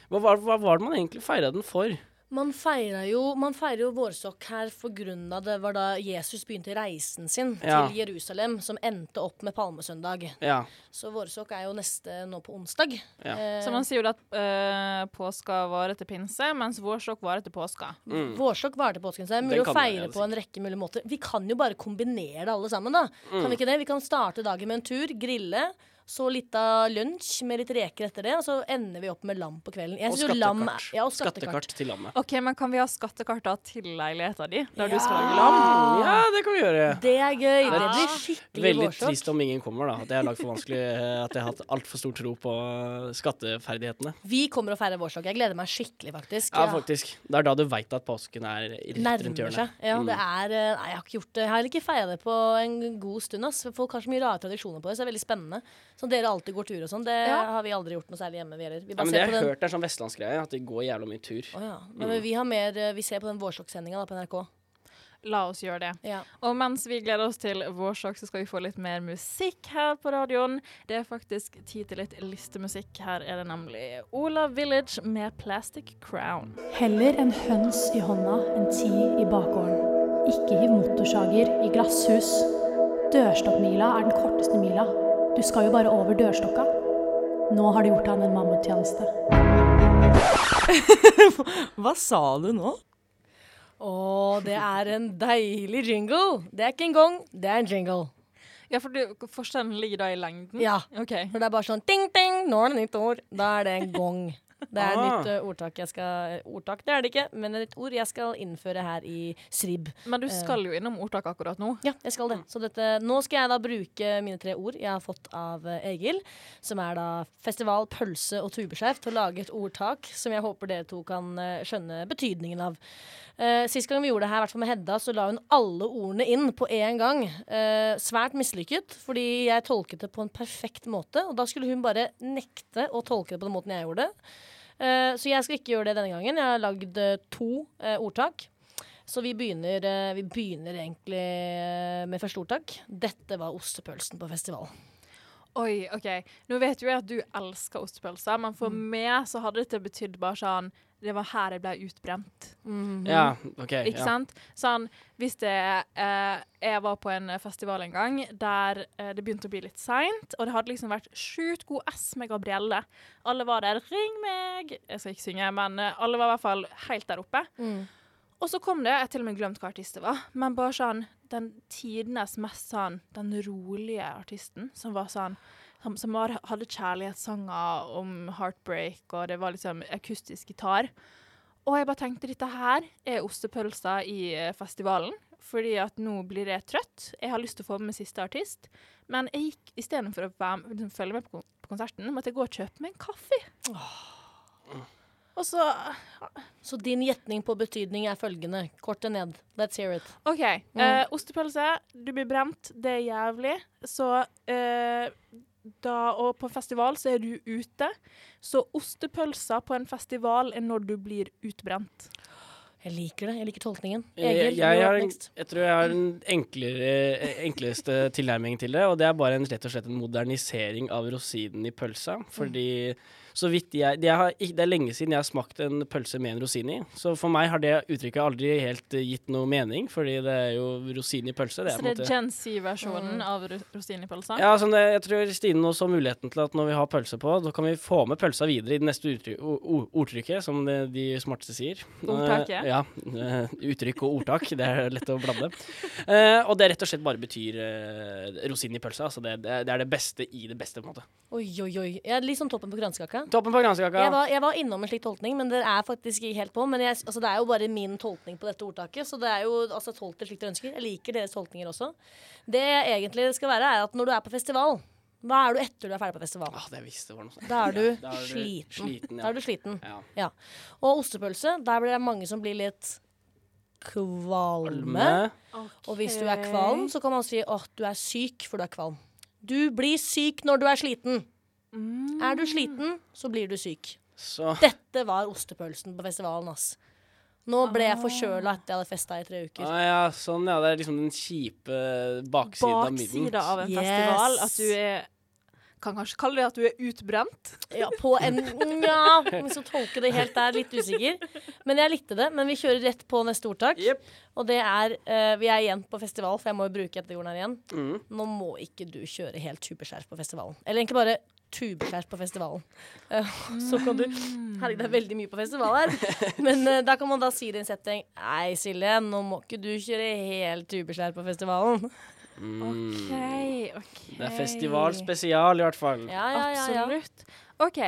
Hva var, hva var det man egentlig feira den for? Man feirer jo, man jo vårsokk her for grunn av det var da Jesus begynte reisen sin Ja. til Jerusalem, som endte opp med palmesøndag. Ja. Så vårsokk er jo neste nå på onsdag. Ja. Eh, Så man sier jo at eh, påska varer til pinse, mens vårsokk varer til påska. Mm. Vårsokk varer til påsken, så det er mulig å feire på en rekke mulige måter. Vi kan jo bare kombinere det alle sammen, da. Kan Mm. vi ikke det? Vi kan starte dagen med en tur, grille. Så litt av lunsj med litt reker etter det, og så ender vi opp med lam på kvelden. Jeg Og skattekart. lam. Ja, og skattekart. skattekart. til lammet. OK, men kan vi ha skattekart da til leiligheta di, der du skal lage lam? Ja, det kan vi gjøre. Det er gøy. Det blir skikkelig Veldig vårsokk. trist om ingen kommer, da. At jeg har lagd for vanskelig eh, At jeg har hatt altfor stor tro på eh, skatteferdighetene. Vi kommer og feirer vårsokk. Jeg gleder meg skikkelig, faktisk. Ja, faktisk. Det er da du veit at påsken er rett rundt Nærmer hjørnet. seg. Ja, Mm. det er eh, Nei, jeg har ikke gjort det. Jeg har heller ikke feira det på en god stund. Ass. Folk har så mye rare tradisjoner på det, så det er veldig spennende. Sånn dere alltid går tur og sånn, det Ja. har vi aldri gjort noe særlig hjemme. Vi, heller. vi Ja, men det har jeg den. hørt er sånn vestlandsgreie, at de går jævla mye tur. Oh, ja. Men vi har mer eh, Vi ser på den vårsokksendinga på NRK. La oss gjøre det. Ja. Og mens vi gleder oss til vårsokk, så skal vi få litt mer musikk her på radioen. Det er faktisk tid til litt listemusikk. Her er det nemlig Ola Village med Plastic Crown. Heller en høns i hånda enn ti i bakgården. Ikke hiv motorsager i glasshus. Dørstokkmila er den korteste mila. Du skal jo bare over dørstokka. Nå har du gjort han en mammuttjeneste. Hva sa du nå? Å, det er en deilig jingle. Det er ikke en gong, det er en jingle. Ja, for du, forskjellen ligger da i lengden? Ja. Okay. For det er bare sånn ting-ting, nå er det nytt ord. Da er det en gong. Det er et Ah. nytt eh, ordtak jeg skal Ordtak, det er det ikke, men et ord jeg skal innføre her i SRIB. Men du skal jo innom ordtak akkurat nå. Ja, jeg skal det. Så dette, nå skal jeg da bruke mine tre ord jeg har fått av eh, Egil, som er da festival, pølse og tubeskjerf, til å lage et ordtak som jeg håper dere to kan eh, skjønne betydningen av. Uh, sist gang vi gjorde det her, i hvert fall med Hedda, så la hun alle ordene inn på én gang. Eh, svært mislykket, fordi jeg tolket det på en perfekt måte, og da skulle hun bare nekte å tolke det på den måten jeg gjorde det. Eh, så jeg skal ikke gjøre det denne gangen. Jeg har lagd eh, to eh, ordtak. Så vi begynner, vi begynner egentlig med første ordtak. Dette var ostepølsen på festival. Oi, OK. Nå vet jo jeg at du elsker ostepølser, men for meg så hadde dette betydd bare sånn Det var her jeg ble utbrent. Ja, OK. Ikke Ja. sant? Sånn, hvis det eh, Jeg var på en festival en gang der eh, det begynte å bli litt seint, og det hadde liksom vært sjukt god S med Gabrielle. Alle var der 'Ring meg!' Jeg skal ikke synge, men eh, alle var i hvert fall helt der oppe. Mm. Og så kom det, jeg har til og med glemt hva artist det var, men bare sånn den tidenes mest sånn Den rolige artisten som var sånn Som, som var, hadde kjærlighetssanger om heartbreak, og det var liksom akustisk gitar. Og jeg bare tenkte dette her er ostepølser i eh, festivalen. Fordi at nå blir jeg trøtt. Jeg har lyst til å få med siste artist. Men jeg gikk istedenfor å være, liksom, følge med på, konserten, måtte jeg gå og kjøpe meg en kaffe. Og så Så din gjetning på betydning er følgende. Kortet ned. Let's hear it. OK. eh, ostepølse, du blir brent, det er jævlig. Så eh, da, Og på festival så er du ute. Så ostepølser på en festival er når du blir utbrent. Jeg liker det. Jeg liker tolkningen. Jeg, Egil, jeg, har en, jeg tror jeg har den enklere, eh, enkleste tilnærmingen til det, og det er bare en, rett og slett en modernisering av rosinen i pølsa. Fordi så vidt jeg, det, har, det er lenge siden jeg har smakt en pølse med en rosin i. Så for meg har det uttrykket aldri helt eh, gitt noe mening, fordi det er jo rosin i pølse. Det er Så det er Gen Z-versjonen av ro- rosin i pølsa? ja, sånn, det- jeg tror Stine nå så muligheten til at når vi har pølse på, da kan vi få med pølsa videre i det neste uttrykk, ordtrykket, som det, de smarteste sier. Ordtaket? Eh, ja. eh, uttrykk og ordtak. Det er lett å blande. Uh, og det rett og slett bare betyr uh, rosin i pølsa. Altså det, det, det er det beste i det beste, på en måte. Oi, oi, oi. Jeg er litt sånn toppen på kransekaka. Toppen på kransekaka. Jeg var, jeg var innom en slik tolkning, men det er faktisk ikke helt på. Men jeg, altså, det er jo bare min tolkning på dette ordtaket, så det er jo altså, tolk det slik dere ønsker. Jeg liker deres tolkninger også. Det egentlig skal være, er at når du er på festival, hva er du etter du er ferdig på festival? Ah, det visste var noe sånt. Da er du Ja, da er du sliten. sliten, ja. Da er du sliten. Ja. Og ostepølse, der blir det mange som blir litt kvalme. Okay. Og hvis du er kvalm, så kan man si at du er syk for du er kvalm. Du blir syk når du er sliten. Er du sliten, så blir du syk. Så Dette var ostepølsen på festivalen, ass. Nå ble jeg forkjøla etter jeg hadde festa i tre uker. ah, ja, sånn, ja. Det er liksom den kjipe baksiden av midden. Baksida av en Yes. festival. At du er Kan kanskje kalle det at du er utbrent. Ja, på en Nja, vi skal tolker det helt der, litt usikker. Men jeg likte det. Men vi kjører rett på neste ordtak. Yep. Og det er uh, Vi er igjen på festival, for jeg må jo bruke etterjorden her igjen. Mm. Nå må ikke du kjøre helt superskjerf på festivalen. Eller egentlig bare tubeskjerf på festivalen. Eh, så kan du Herregud, det er veldig mye på festival her. Men eh, da kan man da si det i en setting. Nei, Silje, nå må ikke du kjøre helt tubeskjerf på festivalen. Mm. OK, OK. Det er festivalspesial, i hvert fall. Ja, ja, ja. ja. Absolutt. OK.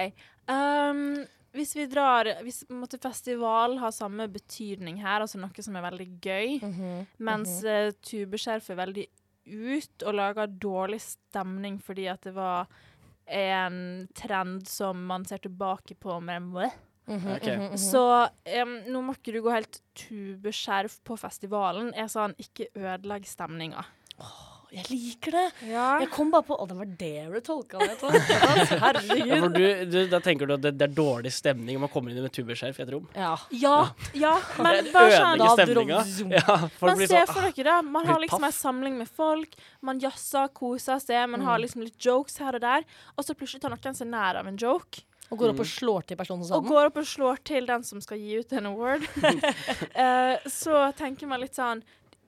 Um, hvis vi drar Hvis måtte festival har samme betydning her, altså noe som er veldig gøy, Mhm, mens uh, tubeskjerf er veldig ut og lager dårlig stemning fordi at det var en trend som man ser tilbake på med mm -hmm. okay. mm -hmm. Så um, nå må ikke du gå helt tubeskjerf på festivalen. Jeg sa han ikke ødelegg stemninga. Jeg liker det. Ja. Jeg kom bare på Å, det var det du tolka det til. Herregud. Ja, du, du, da tenker du at det, det er dårlig stemning om man kommer inn med tubeskjerf i et rom? Ja. Ja, ja, men bare sånn Da stemninga. Ja, Men se sånn for ah, dere det. Man har liksom en samling med folk. Man jazzer, koser seg. Man har liksom litt jokes her og der. Og så plutselig tar noen seg nær av en joke. Og går opp og slår til personen som Og går opp og slår til den som skal gi ut en award. uh, så tenker man litt sånn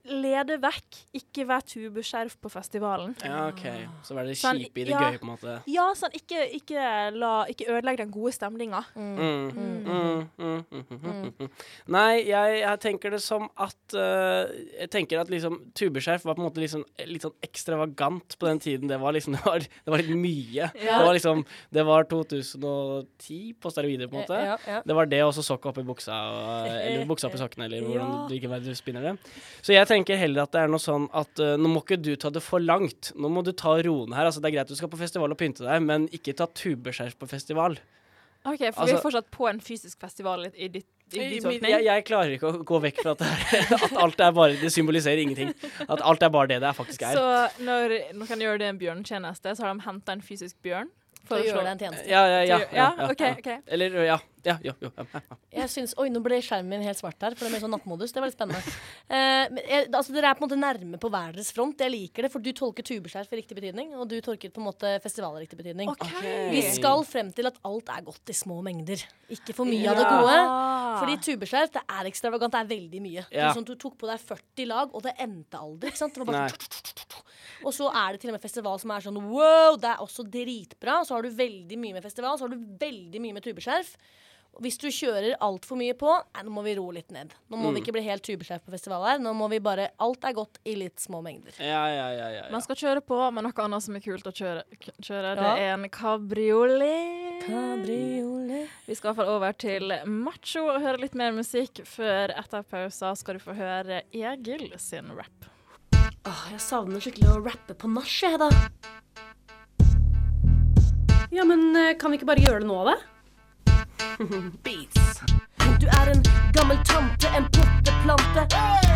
Lede vekk. Ikke vær tubeskjerf på festivalen. Ja, OK. Så være det Sånn, kjipe i det ja. gøye, på en måte. Ja, sånn, ikke, ikke, la, ikke ødelegg den gode stemninga. Mm, mm, mm, mm, mm, mm. Nei, jeg, jeg tenker det som at uh, Jeg tenker at liksom tubeskjerf var på en måte liksom, litt sånn ekstravagant på den tiden. Det var liksom Det var, det var litt mye. Ja. Det var liksom Det var 2010 på steroider, på en måte. Ja, ja. Det var det, og så sokk opp i buksa, og, eller buksa opp i sokkene, eller hvordan Ja. du ikke du spinner det. Så jeg tenker heller at det er noe sånn at uh, nå må ikke du ta det for langt. Nå må du ta roen her. Altså, det er greit du skal på festival og pynte deg, men ikke ta tubeskjerf på festival. OK, for vi Altså- er fortsatt på en fysisk festival i, i ditt Jeg, jeg, klarer ikke å gå vekk fra at, det er, at alt er bare Det symboliserer ingenting. At alt er bare det det faktisk er. Så når noen gjør det en bjørntjeneste, så har de henta en fysisk bjørn? For å gjøre slå- deg en tjeneste. Ja, ja, ja. Ja, OK. ok. Eller ja. ja, jo, ja, ja. Jeg syns, Oi, nå ble skjermen min helt svart her, for det er mer sånn nattmodus. Det var litt spennende. Uh, men jeg, altså, dere er på en måte nærme på hver deres front. Jeg liker det, for du tolker tubeskjerf i riktig betydning, og du tolker på en måte festival i riktig betydning. OK. Vi skal frem til at alt er godt i små mengder. Ikke for mye av det gode. Fordi tubeskjerf det er ekstravagant, det er veldig mye. Ja. Du, sånn, du tok på deg 40 lag, og det endte aldri. Ikke sant? Det var bare Nei. Og så er det til og med festival som er sånn wow, det er også dritbra. Så har du veldig mye med festival, så har du veldig mye med tubeskjerf. Hvis du kjører altfor mye på, nei, nå må vi roe litt ned. Nå må vi ikke bli helt tubeskjerf på festival her. Nå må vi bare Alt er godt i litt små mengder. ja, ja, ja, ja, ja. Man skal kjøre på, men noe annet som er kult å kjøre, kjøre det er en kabriolet. Kabriolet. Vi skal iallfall over til macho og høre litt mer musikk. Før etter pausa skal du få høre Egil sin rap. Åh, jeg savner skikkelig å rappe på nach, jeg, da. Ja, men eh, kan vi ikke bare gjøre det nå, da? Beats. Du er en gammel tante, en potteplante. Du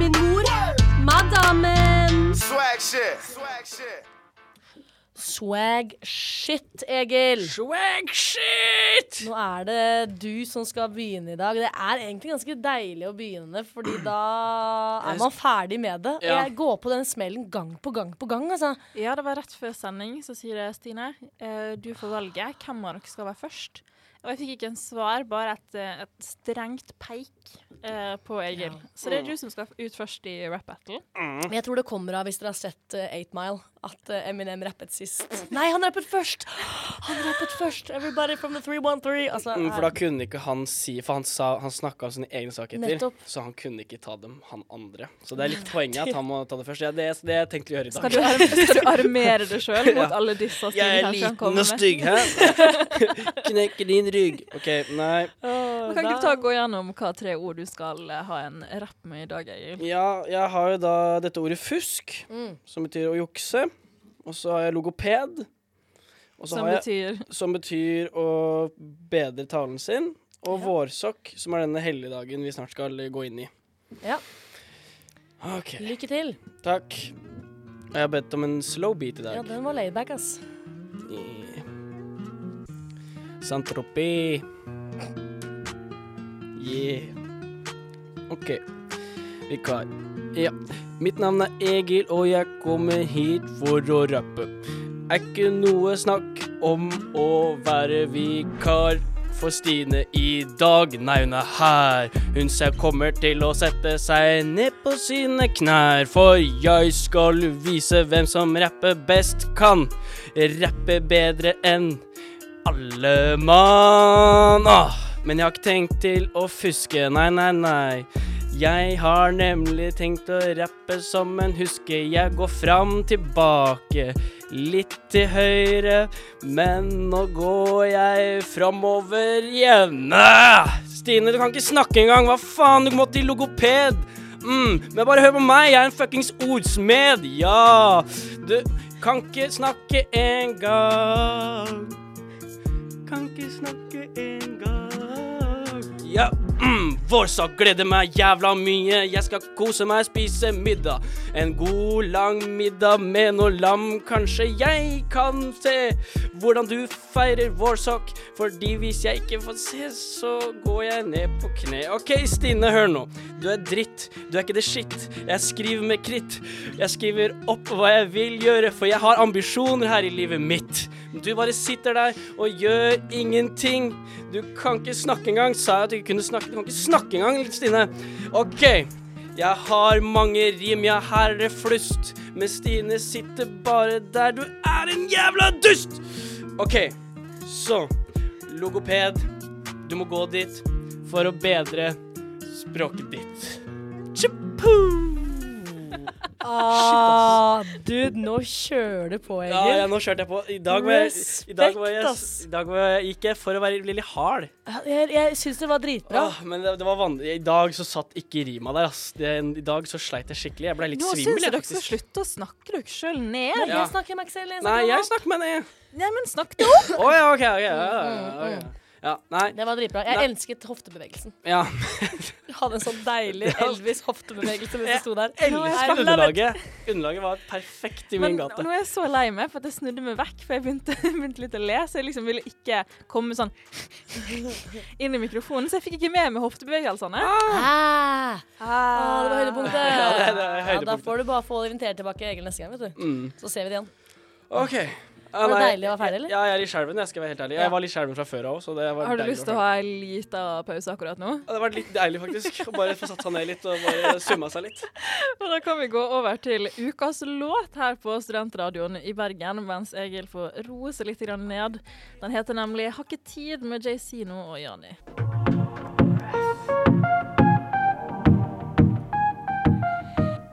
min mor. madammen. Swag shit. Swag shit. Swag shit, Egil. Swag shit! Nå er det du som skal begynne i dag. Det er egentlig ganske deilig å begynne, fordi da er man ferdig med det. Og Ja. jeg går på den smellen gang på gang på gang, altså. Ja, det var rett før sending, så sier det Stine. eh, du får valget, hvem av dere skal være først. Og jeg fikk ikke en svar, bare et, eh, et strengt peik eh, på Egil. Så det er du som skal ut først i rap battle. Men jeg tror det kommer av hvis dere har sett uh, 8 Mile, at uh, Eminem rappet sist. Nei, han rappet først! Han rappet først! Everybody from the 313. Altså, Mm, For da er- kunne ikke han si For han, sa, han snakka om sine egne svakheter, Nettopp. så han kunne ikke ta dem, han andre. Så det er litt poenget at han må ta det først. Ja, det, er- det har jeg tenkt å gjøre i Skal dag. du, arm skal du armere deg sjøl mot Ja. alle disse Jeg er liten og stygg, hæ? Knekker din rygg. OK, nei. Men Kan ikke du ta og gå gjennom hva tre ord du skal eh, ha en rapp med i dag, Egil? Ja, jeg har jo da dette ordet fusk, Mm. som betyr å jukse. Og så har jeg logoped, og så Som har jeg, betyr som betyr å bedre talen sin. Og Ja. vårsokk, som er denne helligdagen vi snart skal gå inn i. Ja. OK, Lykke til. takk. Jeg har bedt om en slow beat i dag. Ja, den var laidback, ass. Yeah. Saint-Tropez. Yeah. OK. Vikar. Ja. Mitt navn er Egil, og jeg kommer hit for å rappe. Er ikke noe snakk om å være vikar for Stine i dag. Nei, hun er her. Hun selv kommer til å sette seg ned på sine knær. For jeg skal vise hvem som rapper best kan. Rappe bedre enn alle mann. Ah, men jeg har ikke tenkt til å fuske, nei, nei, nei. Jeg har nemlig tenkt å rappe som en huske. Jeg går fram, tilbake, litt til høyre. Men nå går jeg framover igjen. Ah, Stine, du kan ikke snakke engang. Hva faen, du må til logoped. Mm, men bare hør på meg, jeg er en fuckings ordsmed. Ja, du kan ikke snakke engang. Kan ikke snakke engang. Ja, mm, vårsak gleder meg jævla mye. Jeg skal kose meg, spise middag. En god, lang middag med noe lam. Kanskje jeg kan se hvordan du feirer vårsak. Fordi hvis jeg ikke får se, så går jeg ned på kne. OK, Stine, hør nå. Du er dritt. Du er ikke det shit. Jeg skriver med kritt. Jeg skriver opp hva jeg vil gjøre, for jeg har ambisjoner her i livet mitt. Du bare sitter der og gjør ingenting. Du kan ikke snakke engang. Sa jeg du kunne snakke? Du kan ikke snakke engang, Stine. OK. Jeg har mange rim, ja, her er det flust. Men Stine sitter bare der. Du er en jævla dust! OK, så Logoped. Du må gå dit for å bedre språket ditt. Tjapoo! Ah, dude, nå kjører du på, Egil. ja, ja, nå kjørte jeg på. I dag, var jeg, i dag, var jeg, i dag var jeg, gikk jeg for å være litt hard. Jeg, jeg syns det var dritbra. Ah, men det, det var vanlig. I dag så satt ikke rima der, ass. Det, I dag så sleit jeg skikkelig. Jeg ble litt Nå syns svimmel, jeg jeg, dere skal slutte å snakke dere sjøl ned. Ja. jeg snakker meg selv Nei, jeg snakker meg ned. Nei, men snakk det opp! Å ja, OK. ok, ja, ja, ja. Det var dritbra. Jeg Nei. elsket hoftebevegelsen. Ja. Du hadde en sånn deilig Elvis hoftebevegelse mens du sto der. Underlaget. Underlaget var perfekt i Men min gate. nå er jeg så lei meg for at jeg snudde meg vekk, for jeg begynte, begynte litt å le. Så jeg liksom ville ikke komme sånn inn i mikrofonen, så jeg fikk ikke med meg hoftebevegelsene. Ah, ah, det var høydepunktet. Ja, det det høydepunktet. Ja, da får du bare få invitert tilbake Egil neste gang, vet du. Mm. Så ser vi det igjen. OK. Ja, Var det deilig å være ferdig, eller? Ja, jeg er litt skjelven, jeg skal være helt ærlig. Jeg var litt skjelven fra før av òg, så det var Har du lyst til å ha en lita pause akkurat nå? Ja, det hadde vært litt deilig, faktisk. Å bare få satt seg ned litt og bare summa seg litt. Og da kan vi gå over til ukas låt her på Studentradioen i Bergen, mens Egil får roe seg litt ned. Den heter nemlig 'Har ikke tid' med JC nå og Jani.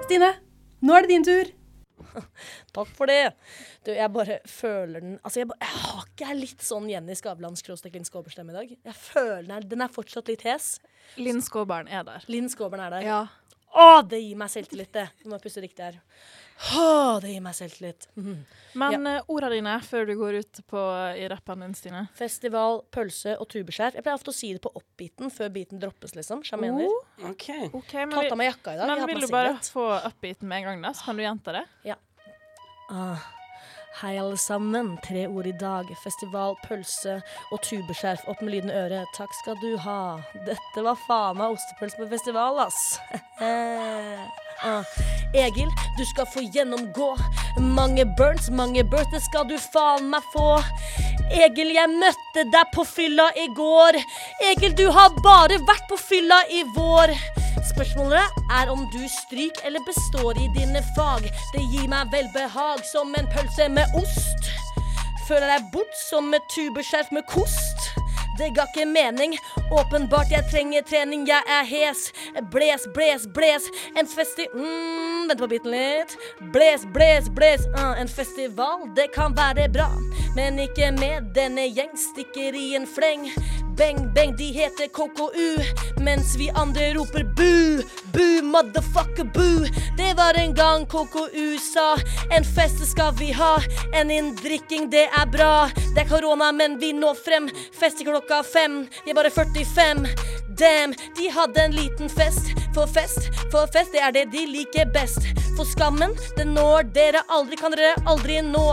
Stine, nå er det din tur. Takk for det. Du, jeg bare føler den Altså, jeg, jeg har ikke jeg litt sånn Jenny Skavlans skråstrek Linn Skåber-stemme i dag. Jeg føler den er, den er fortsatt litt hes. Linn Skåbern er der. Linn Skåberen er der. Ja. Å, det gir meg selvtillit, det. Nå må jeg puste riktig her. Åh, det gir meg selvtillit. Mm. Men ja. ordene dine før du går ut på, i rappen din, Stine? Festival, pølse og tubeskjær. Jeg pleier ofte å si det på oppbiten før beaten droppes, liksom. Sjamener. Oh, okay. OK, Tatt av meg jakka i dag. men har vil du bare få oppbiten med en gang, da? Så kan du gjenta det? Ah. Hei, alle sammen. Tre ord i dag. Festival, pølse og tubeskjerf. Opp med lyden i øret. Takk skal du ha. Dette var faen meg ostepølse på festival, ass. ah. Egil, du skal få gjennomgå. Mange burns, mange burns, det skal du faen meg få. Egil, jeg møtte deg på fylla i går. Egil, du har bare vært på fylla i vår. Spørsmålet er om du stryker eller består i dine fag. Det gir meg velbehag som en pølse med ost. Føler deg bort som et tubeskjerf med kost. Det ga ikke mening. Åpenbart jeg trenger trening, jeg er hes. Bles, bles, bles. En festi... Mm, vent på biten litt. Bles, bles, bles. Uh, en festival, det kan være bra. Men ikke med denne gjeng. Stikker i en fleng. Beng, beng, de heter KKU. Mens vi andre roper bu. Bu, motherfucker, bu. Det var en gang KKU sa en fest skal vi ha. En inndrikking, det er bra. Det er korona, men vi når frem. Fest i klokka fem. Vi er bare 45. Damn, de hadde en liten fest. For fest, for fest, det er det de liker best. For skammen, den når dere aldri, kan dere aldri nå.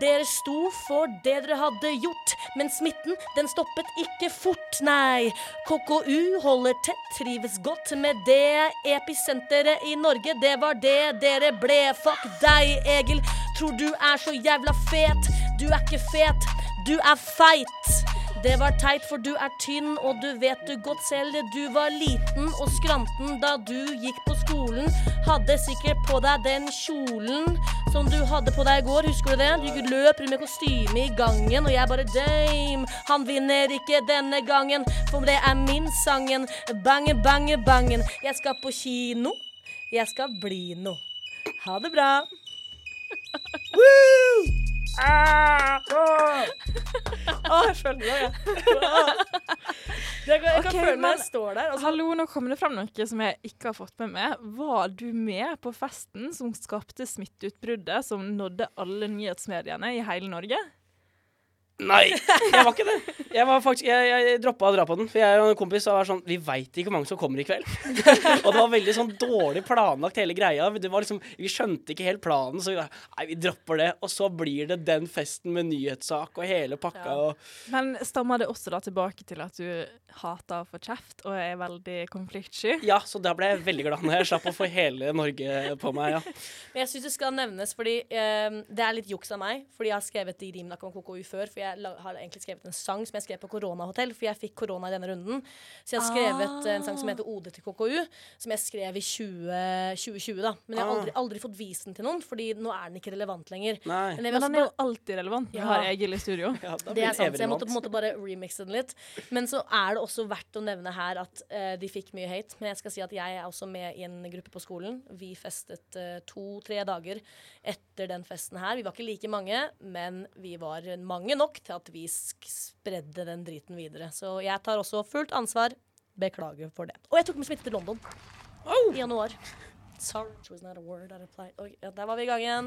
Dere sto for det dere hadde gjort, men smitten, den stoppet ikke fort, nei. KKU holder tett, trives godt med det. Episenteret i Norge, det var det dere ble. Fuck deg, Egil. Tror du er så jævla fet. Du er ikke fet, du er feit. Det var teit, for du er tynn, og du vet du godt selv. Du var liten og skranten da du gikk på skolen. Hadde sikkert på deg den kjolen som du hadde på deg i går, husker du det? Du gikk løp rundt med kostyme i gangen, og jeg bare dame. Han vinner ikke denne gangen, for det er min sangen. Bange, bange, bangen. Jeg skal på kino. Jeg skal bli noe. Ha det bra. Å, jeg føler det, jeg. Jeg kan, jeg kan føle meg jeg står der. Altså. Hallo, nå kommer det fram noe som jeg ikke har fått med meg. Var du med på festen som skapte smitteutbruddet som nådde alle nyhetsmediene i hele Norge? Nei, jeg var ikke det. Jeg, var faktisk, jeg, jeg droppa å dra på den. For jeg og en kompis var sånn Vi veit ikke hvor mange som kommer i kveld. og det var veldig sånn dårlig planlagt, hele greia. Det var liksom, vi skjønte ikke helt planen, så vi nei, vi dropper det. Og så blir det den festen med nyhetssak og hele pakka. Og, Men stammer det også da tilbake til at du hater å få kjeft og er veldig konfliktsky? ja, så da ble jeg veldig glad når jeg slapp å få hele Norge på meg. Ja. Men jeg syns det skal nevnes, fordi um, det er litt juks av meg. Fordi jeg har skrevet de rimene om KKU før. For jeg la, har egentlig skrevet en sang som jeg skrev på koronahotell, for jeg fikk korona i denne runden. Så jeg har skrevet ah. en sang som heter Ode til KKU, som jeg skrev i 20, 2020, da. Men jeg har aldri, aldri fått vist den til noen, Fordi nå er den ikke relevant lenger. Nei. Men Men den er jo alltid relevant Ja. har jeg i studio. Ja, det er sant, så jeg måtte på en måte bare remixe den litt. Men så er det også verdt å nevne her at uh, de fikk mye hate. Men jeg skal si at jeg er også med i en gruppe på skolen. Vi festet uh, to-tre dager etter den festen her. Vi var ikke like mange, men vi var mange nok til at vi spredde den driten videre. Så jeg tar også fullt ansvar. Beklager for det. Og jeg tok med smitte til London i januar. Sorry, it was not a word I replied. Okay, ja, der var vi i gang igjen.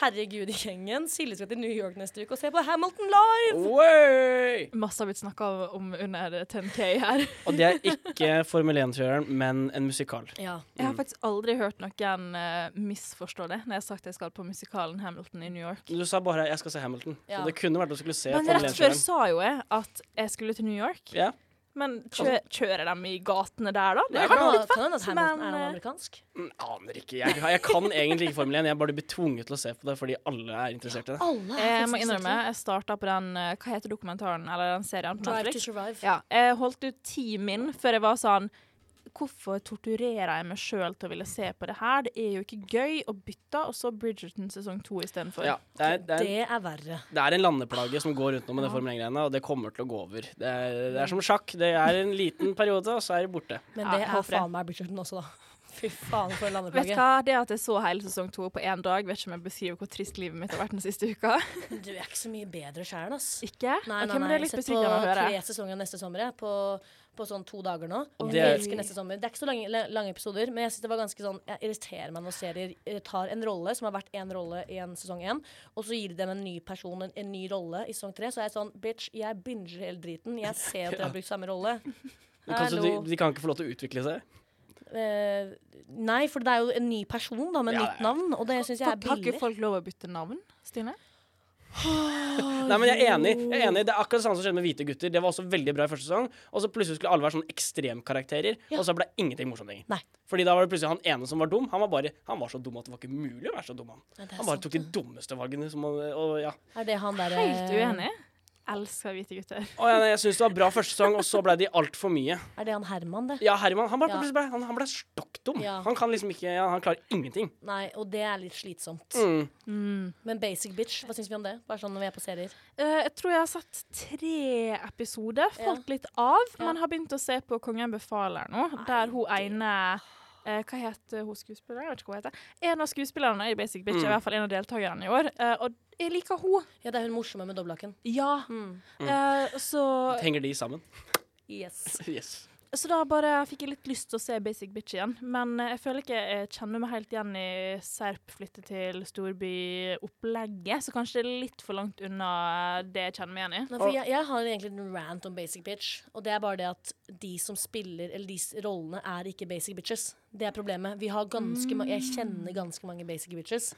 Herregud, gjengen. Silje skal til New York neste uke og se på Hamilton live! Way! Masse har blitt snakka om under 10K her. Og det er ikke Formel 1-kjøreren, men en musikal. Ja. Jeg har faktisk aldri hørt noen uh, misforstå det når jeg har sagt jeg skal på musikalen Hamilton i New York. Du sa bare 'jeg skal se Hamilton', Ja. så det kunne vært at du skulle se Formel 1-kjøreren. Men rett før sa jo jeg at jeg skulle til New York. Ja. Men kjø kjører de i gatene der, da? Det Det kan litt litt kan hende fett, men er eh, amerikansk. Mm, Aner ikke. Jeg, jeg kan egentlig ikke Formel 1. Jeg bare blir tvunget til å se på det fordi alle er interessert i det. Alle jeg må innrømme, jeg starta på den eh, Hva heter dokumentaren, eller den serien Drive to survive. Ja, jeg holdt ut ti min før jeg var sånn Hvorfor torturerer jeg meg sjøl til å ville se på det her? Det er jo ikke gøy. å bytte, og så Bridgerton sesong to istedenfor. Ja, det, er, det, er, Det er verre. det er en landeplage som går rundt nå med det Formel 1-greiene, og det kommer til å gå over. Det er, det er som sjakk. Det er en liten periode, og så er det borte. Men det er faen meg Bridgerton også, da. Fy faen, for en Vet du hva? Det at jeg så hele sesong to på én dag, vet ikke om jeg beskriver hvor trist livet mitt har vært den siste uka. Du er ikke så mye bedre sjæl, ass. Ikke? Nei, nei, men det nei. er litt Sett på tre sesonger neste sommer, jeg. På, på sånn to dager nå. Og Jeg det er- elsker neste sommer. Det er ikke så lange, lange episoder, men jeg synes det var ganske sånn Jeg irriterer meg når serier eh, tar en rolle som har vært én rolle i en sesong én, og så gir de dem en ny person en, en ny rolle i sesong tre. Så jeg er sånn Bitch, jeg binger hele driten. Jeg ser at dere har brukt samme rolle. Men de, de kan ikke få lov til å utvikle seg? Uh, nei, for det er jo en ny person da med Ja, nytt navn, og det syns jeg er Har ikke folk lov å bytte navn, Stine? Nei, men jeg er enig. Jeg er enig. Det er akkurat det samme som skjedde med Hvite gutter. Det var også veldig bra i første sesong. Og så plutselig skulle alle være sånn ekstremkarakterer, Ja. og så ble det ingenting morsomt lenger. Nei. Fordi da var det plutselig han ene som var dum. Han var bare Han var så dum at det var ikke mulig å være så dum, han. Ja, Han bare sant, tok de dummeste valgene som og, Og ja. Er det han derre Helt uenig. Elsker hvite gutter. Og jeg, jeg syns det var bra første sesong, og så ble de altfor mye. Er det han Herman, det? Ja, Herman han, ble, Ja. ble, han, han ble stokk dum. Ja. Han kan liksom ikke ja, Han klarer ingenting. Nei, og det er litt slitsomt. Mm. Men Basic Bitch, hva syns vi om det? Bare sånn når vi er på serier. Uh, jeg tror jeg har sett tre episoder. Falt litt av. Ja. Men har begynt å se på Kongen befaler nå, der hun ene eh, Hva heter hun skuespilleren? Jeg vet ikke hva hun heter. En av skuespillerne i Basic Bitch, Mm. er i hvert fall en av deltakerne i år. eh, og jeg liker hun. Ja, det er hun morsomme med dobbelthaken. Ja. Mm. Eh, så, Henger de sammen? Yes. Yes. Så da bare fikk jeg litt lyst til å se Basic Bitch igjen. Men eh, jeg føler ikke jeg kjenner meg helt igjen i Serp flytte til storby-opplegget. Så kanskje det er litt for langt unna det jeg kjenner meg igjen i. Nei, for jeg, jeg har egentlig en rant om Basic Bitch, og det er bare det at de som spiller, eller de rollene, er ikke Basic Bitches. Det er problemet. Vi har ganske ma Jeg kjenner ganske mange Basic Bitches,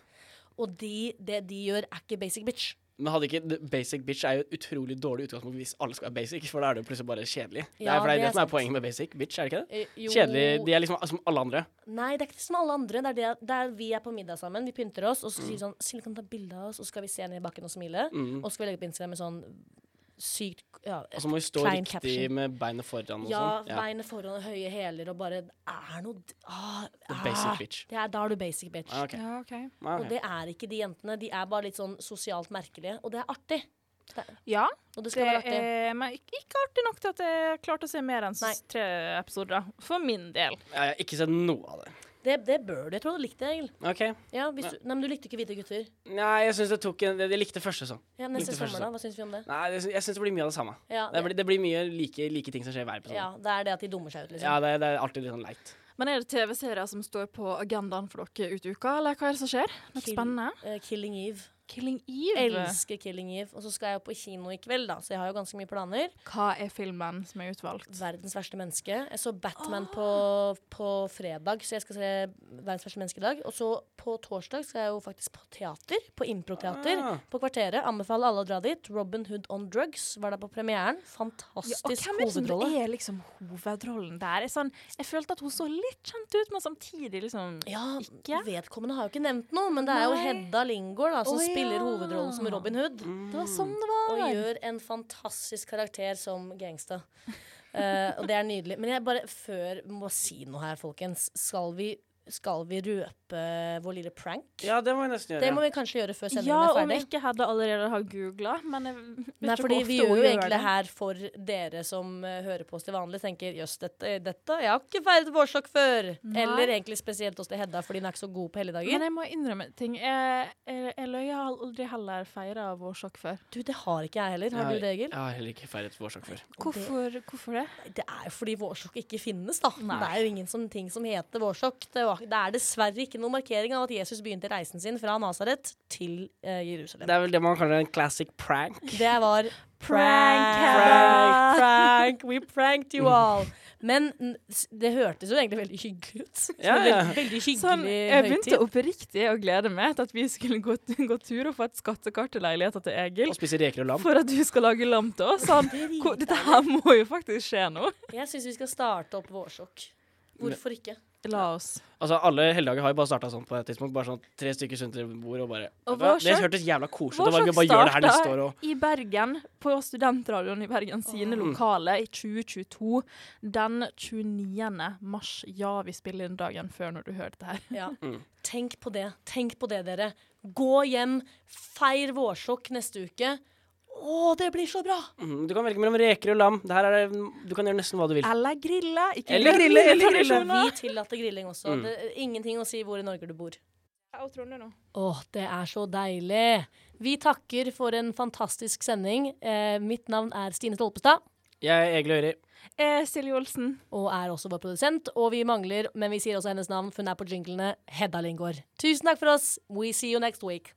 og de, det de gjør, er ikke Basic Bitch. Men hadde ikke Basic bitch er jo et utrolig dårlig utgangspunkt hvis alle skal være basic, for da er det jo plutselig bare kjedelig. det er, for det er det som er poenget med basic bitch, er det ikke det? Eh, jo- Kjedelig. De er liksom som alle andre. Nei, det er ikke som alle andre. Det er det vi er på middag sammen, vi pynter oss, og så sier vi sånn Silje, kan ta bilde av oss, og så skal vi se ned i bakken og smile. Mm. Og så skal vi legge opp Instagram med sånn sykt ja, Og så må vi stå klein riktig caption. med beinet foran og Ja, sånn. beinet foran og høye hæler og bare er noe d- ah, ah, basic bitch. Det er, da er du basic bitch. Ah, okay. Ja, okay. Ah, Og det er ikke de jentene. De er bare litt sånn sosialt merkelige. Og det er artig. Det, Ja, og det det være artig. er men ikke ikke artig nok til at jeg klarte å se mer enn Nei. tre episoder. For min del. Jeg har ikke sett noe av det. Det, det bør du. Jeg tror du likte det, Egil. OK. Ja, hvis du, nei, men du likte ikke Hvite gutter. Nei, jeg syns det tok en Jeg likte første sånn. Ja, Neste første sommer, da? Hva syns vi om det? Nei, det, jeg syns det blir mye av det samme. Ja, Det blir, det blir mye like, like ting som skjer hver episode. ja, det er det at de dummer seg ut, liksom. Ja, det, det er alltid litt sånn leit. Men er det TV-serier som står på agendaen for dere ut uka, eller hva er det som skjer? Noe Kill- spennende? Uh, Killing Eve. Killing Eve. Elsker Killing Eve. Og så skal jeg jo på kino i kveld, da, så jeg har jo ganske mye planer. Hva er filmen som er utvalgt? Verdens verste menneske. Jeg så Batman på, på fredag, så jeg skal se Verdens verste menneske i dag. Og så på torsdag skal jeg jo faktisk på teater. På improteater. Ah. På Kvarteret. Anbefaler alle å dra dit. Robin Hood on Drugs var der på premieren. Fantastisk Ja, og hvem er det som hovedrolle. er liksom hovedrollen der? Jeg, sånn, jeg følte at hun så litt kjent ut, men samtidig liksom Ja, Ikke? vedkommende har jo ikke nevnt noe, men det er jo Hedda Lingård da, som spiller ja. hovedrollen som Robin Hood. Det var sånn det var. Og gjør en fantastisk karakter som gangsta. uh, og det er nydelig. Men jeg bare før må si noe her, folkens. Skal vi, skal vi røpe vår lille prank? Ja, det må vi nesten gjøre. Det må vi kanskje gjøre før sendingen Ja, er om vi ikke hadde allerede har googla, men jeg vet Nei, fordi vi gjør jo egentlig det. det her for dere som uh, hører på oss til vanlig. Tenker jøss, dette, dette Jeg har ikke feiret vårsokk før. Nei. Eller egentlig spesielt hos til Hedda, fordi hun er ikke så god på helligdager. Men jeg må innrømme ting. Jeg, jeg, jeg har aldri heller feira vårsokk før. Du, det har ikke jeg heller. Har du det, Egil? Jeg har heller ikke feiret vårsokk før. Hvorfor, hvorfor det? Det er jo fordi vårsokk ikke finnes, da. Nei. Det er jo ingen som, ting som heter vårsokk. Det, var, det er dessverre ikke noen markering av at Jesus begynte reisen sin fra Nasaret til eh, Jerusalem. Det er vel det man kaller en classic prank. Det var Prank, prank, prank. We pranked you all. Men n- s- det hørtes jo egentlig veldig hyggelig ut. Så Ja, ja. Veldig, veldig hyggelig Sånn, jeg begynte høytid. oppriktig å glede meg til at vi skulle gå, gå tur og få et skattekart til leiligheten til Egil. Og spise reker og lam. For at du skal lage lam til oss. Sånn, Det hvor- dritdeilig. dette her må jo faktisk skje nå. Jeg syns vi skal starte opp vårsokk. Hvorfor ikke? La oss. Altså, Alle helligdager har jo bare starta sånn på et tidspunkt. Bare sånn tre stykker rundt bordet bord og bare Og hva? Det hørtes jævla koselig ut. Det å bare gjøre det her neste år og i Bergen, på Studentradioen i Bergen sine oh. lokale i 2022. Den 29. mars. Ja, vi spiller inn dagen før når du hører dette her. Ja. Mm. Tenk på det. Tenk på det, dere. Gå hjem, feir vårsokk neste uke. Å, det blir så bra! Mm, Du kan velge mellom reker og lam. Det her er, du kan gjøre nesten hva du vil. Eller grille. Ikke Eller grille, eller grille. Vi tillater grilling også. Mm. Det er ingenting å si hvor i Norge du bor. Jeg tror det nå. Åh, det er så deilig. Vi takker for en fantastisk sending. Eh, mitt navn er Stine Stolpestad. Jeg er Egil Øyri. Eh, Silje Olsen. Og er også vår produsent. Og vi mangler, men vi sier også hennes navn, for hun er på jinglene, Hedda Lingård. Tusen takk for oss. We see you next week.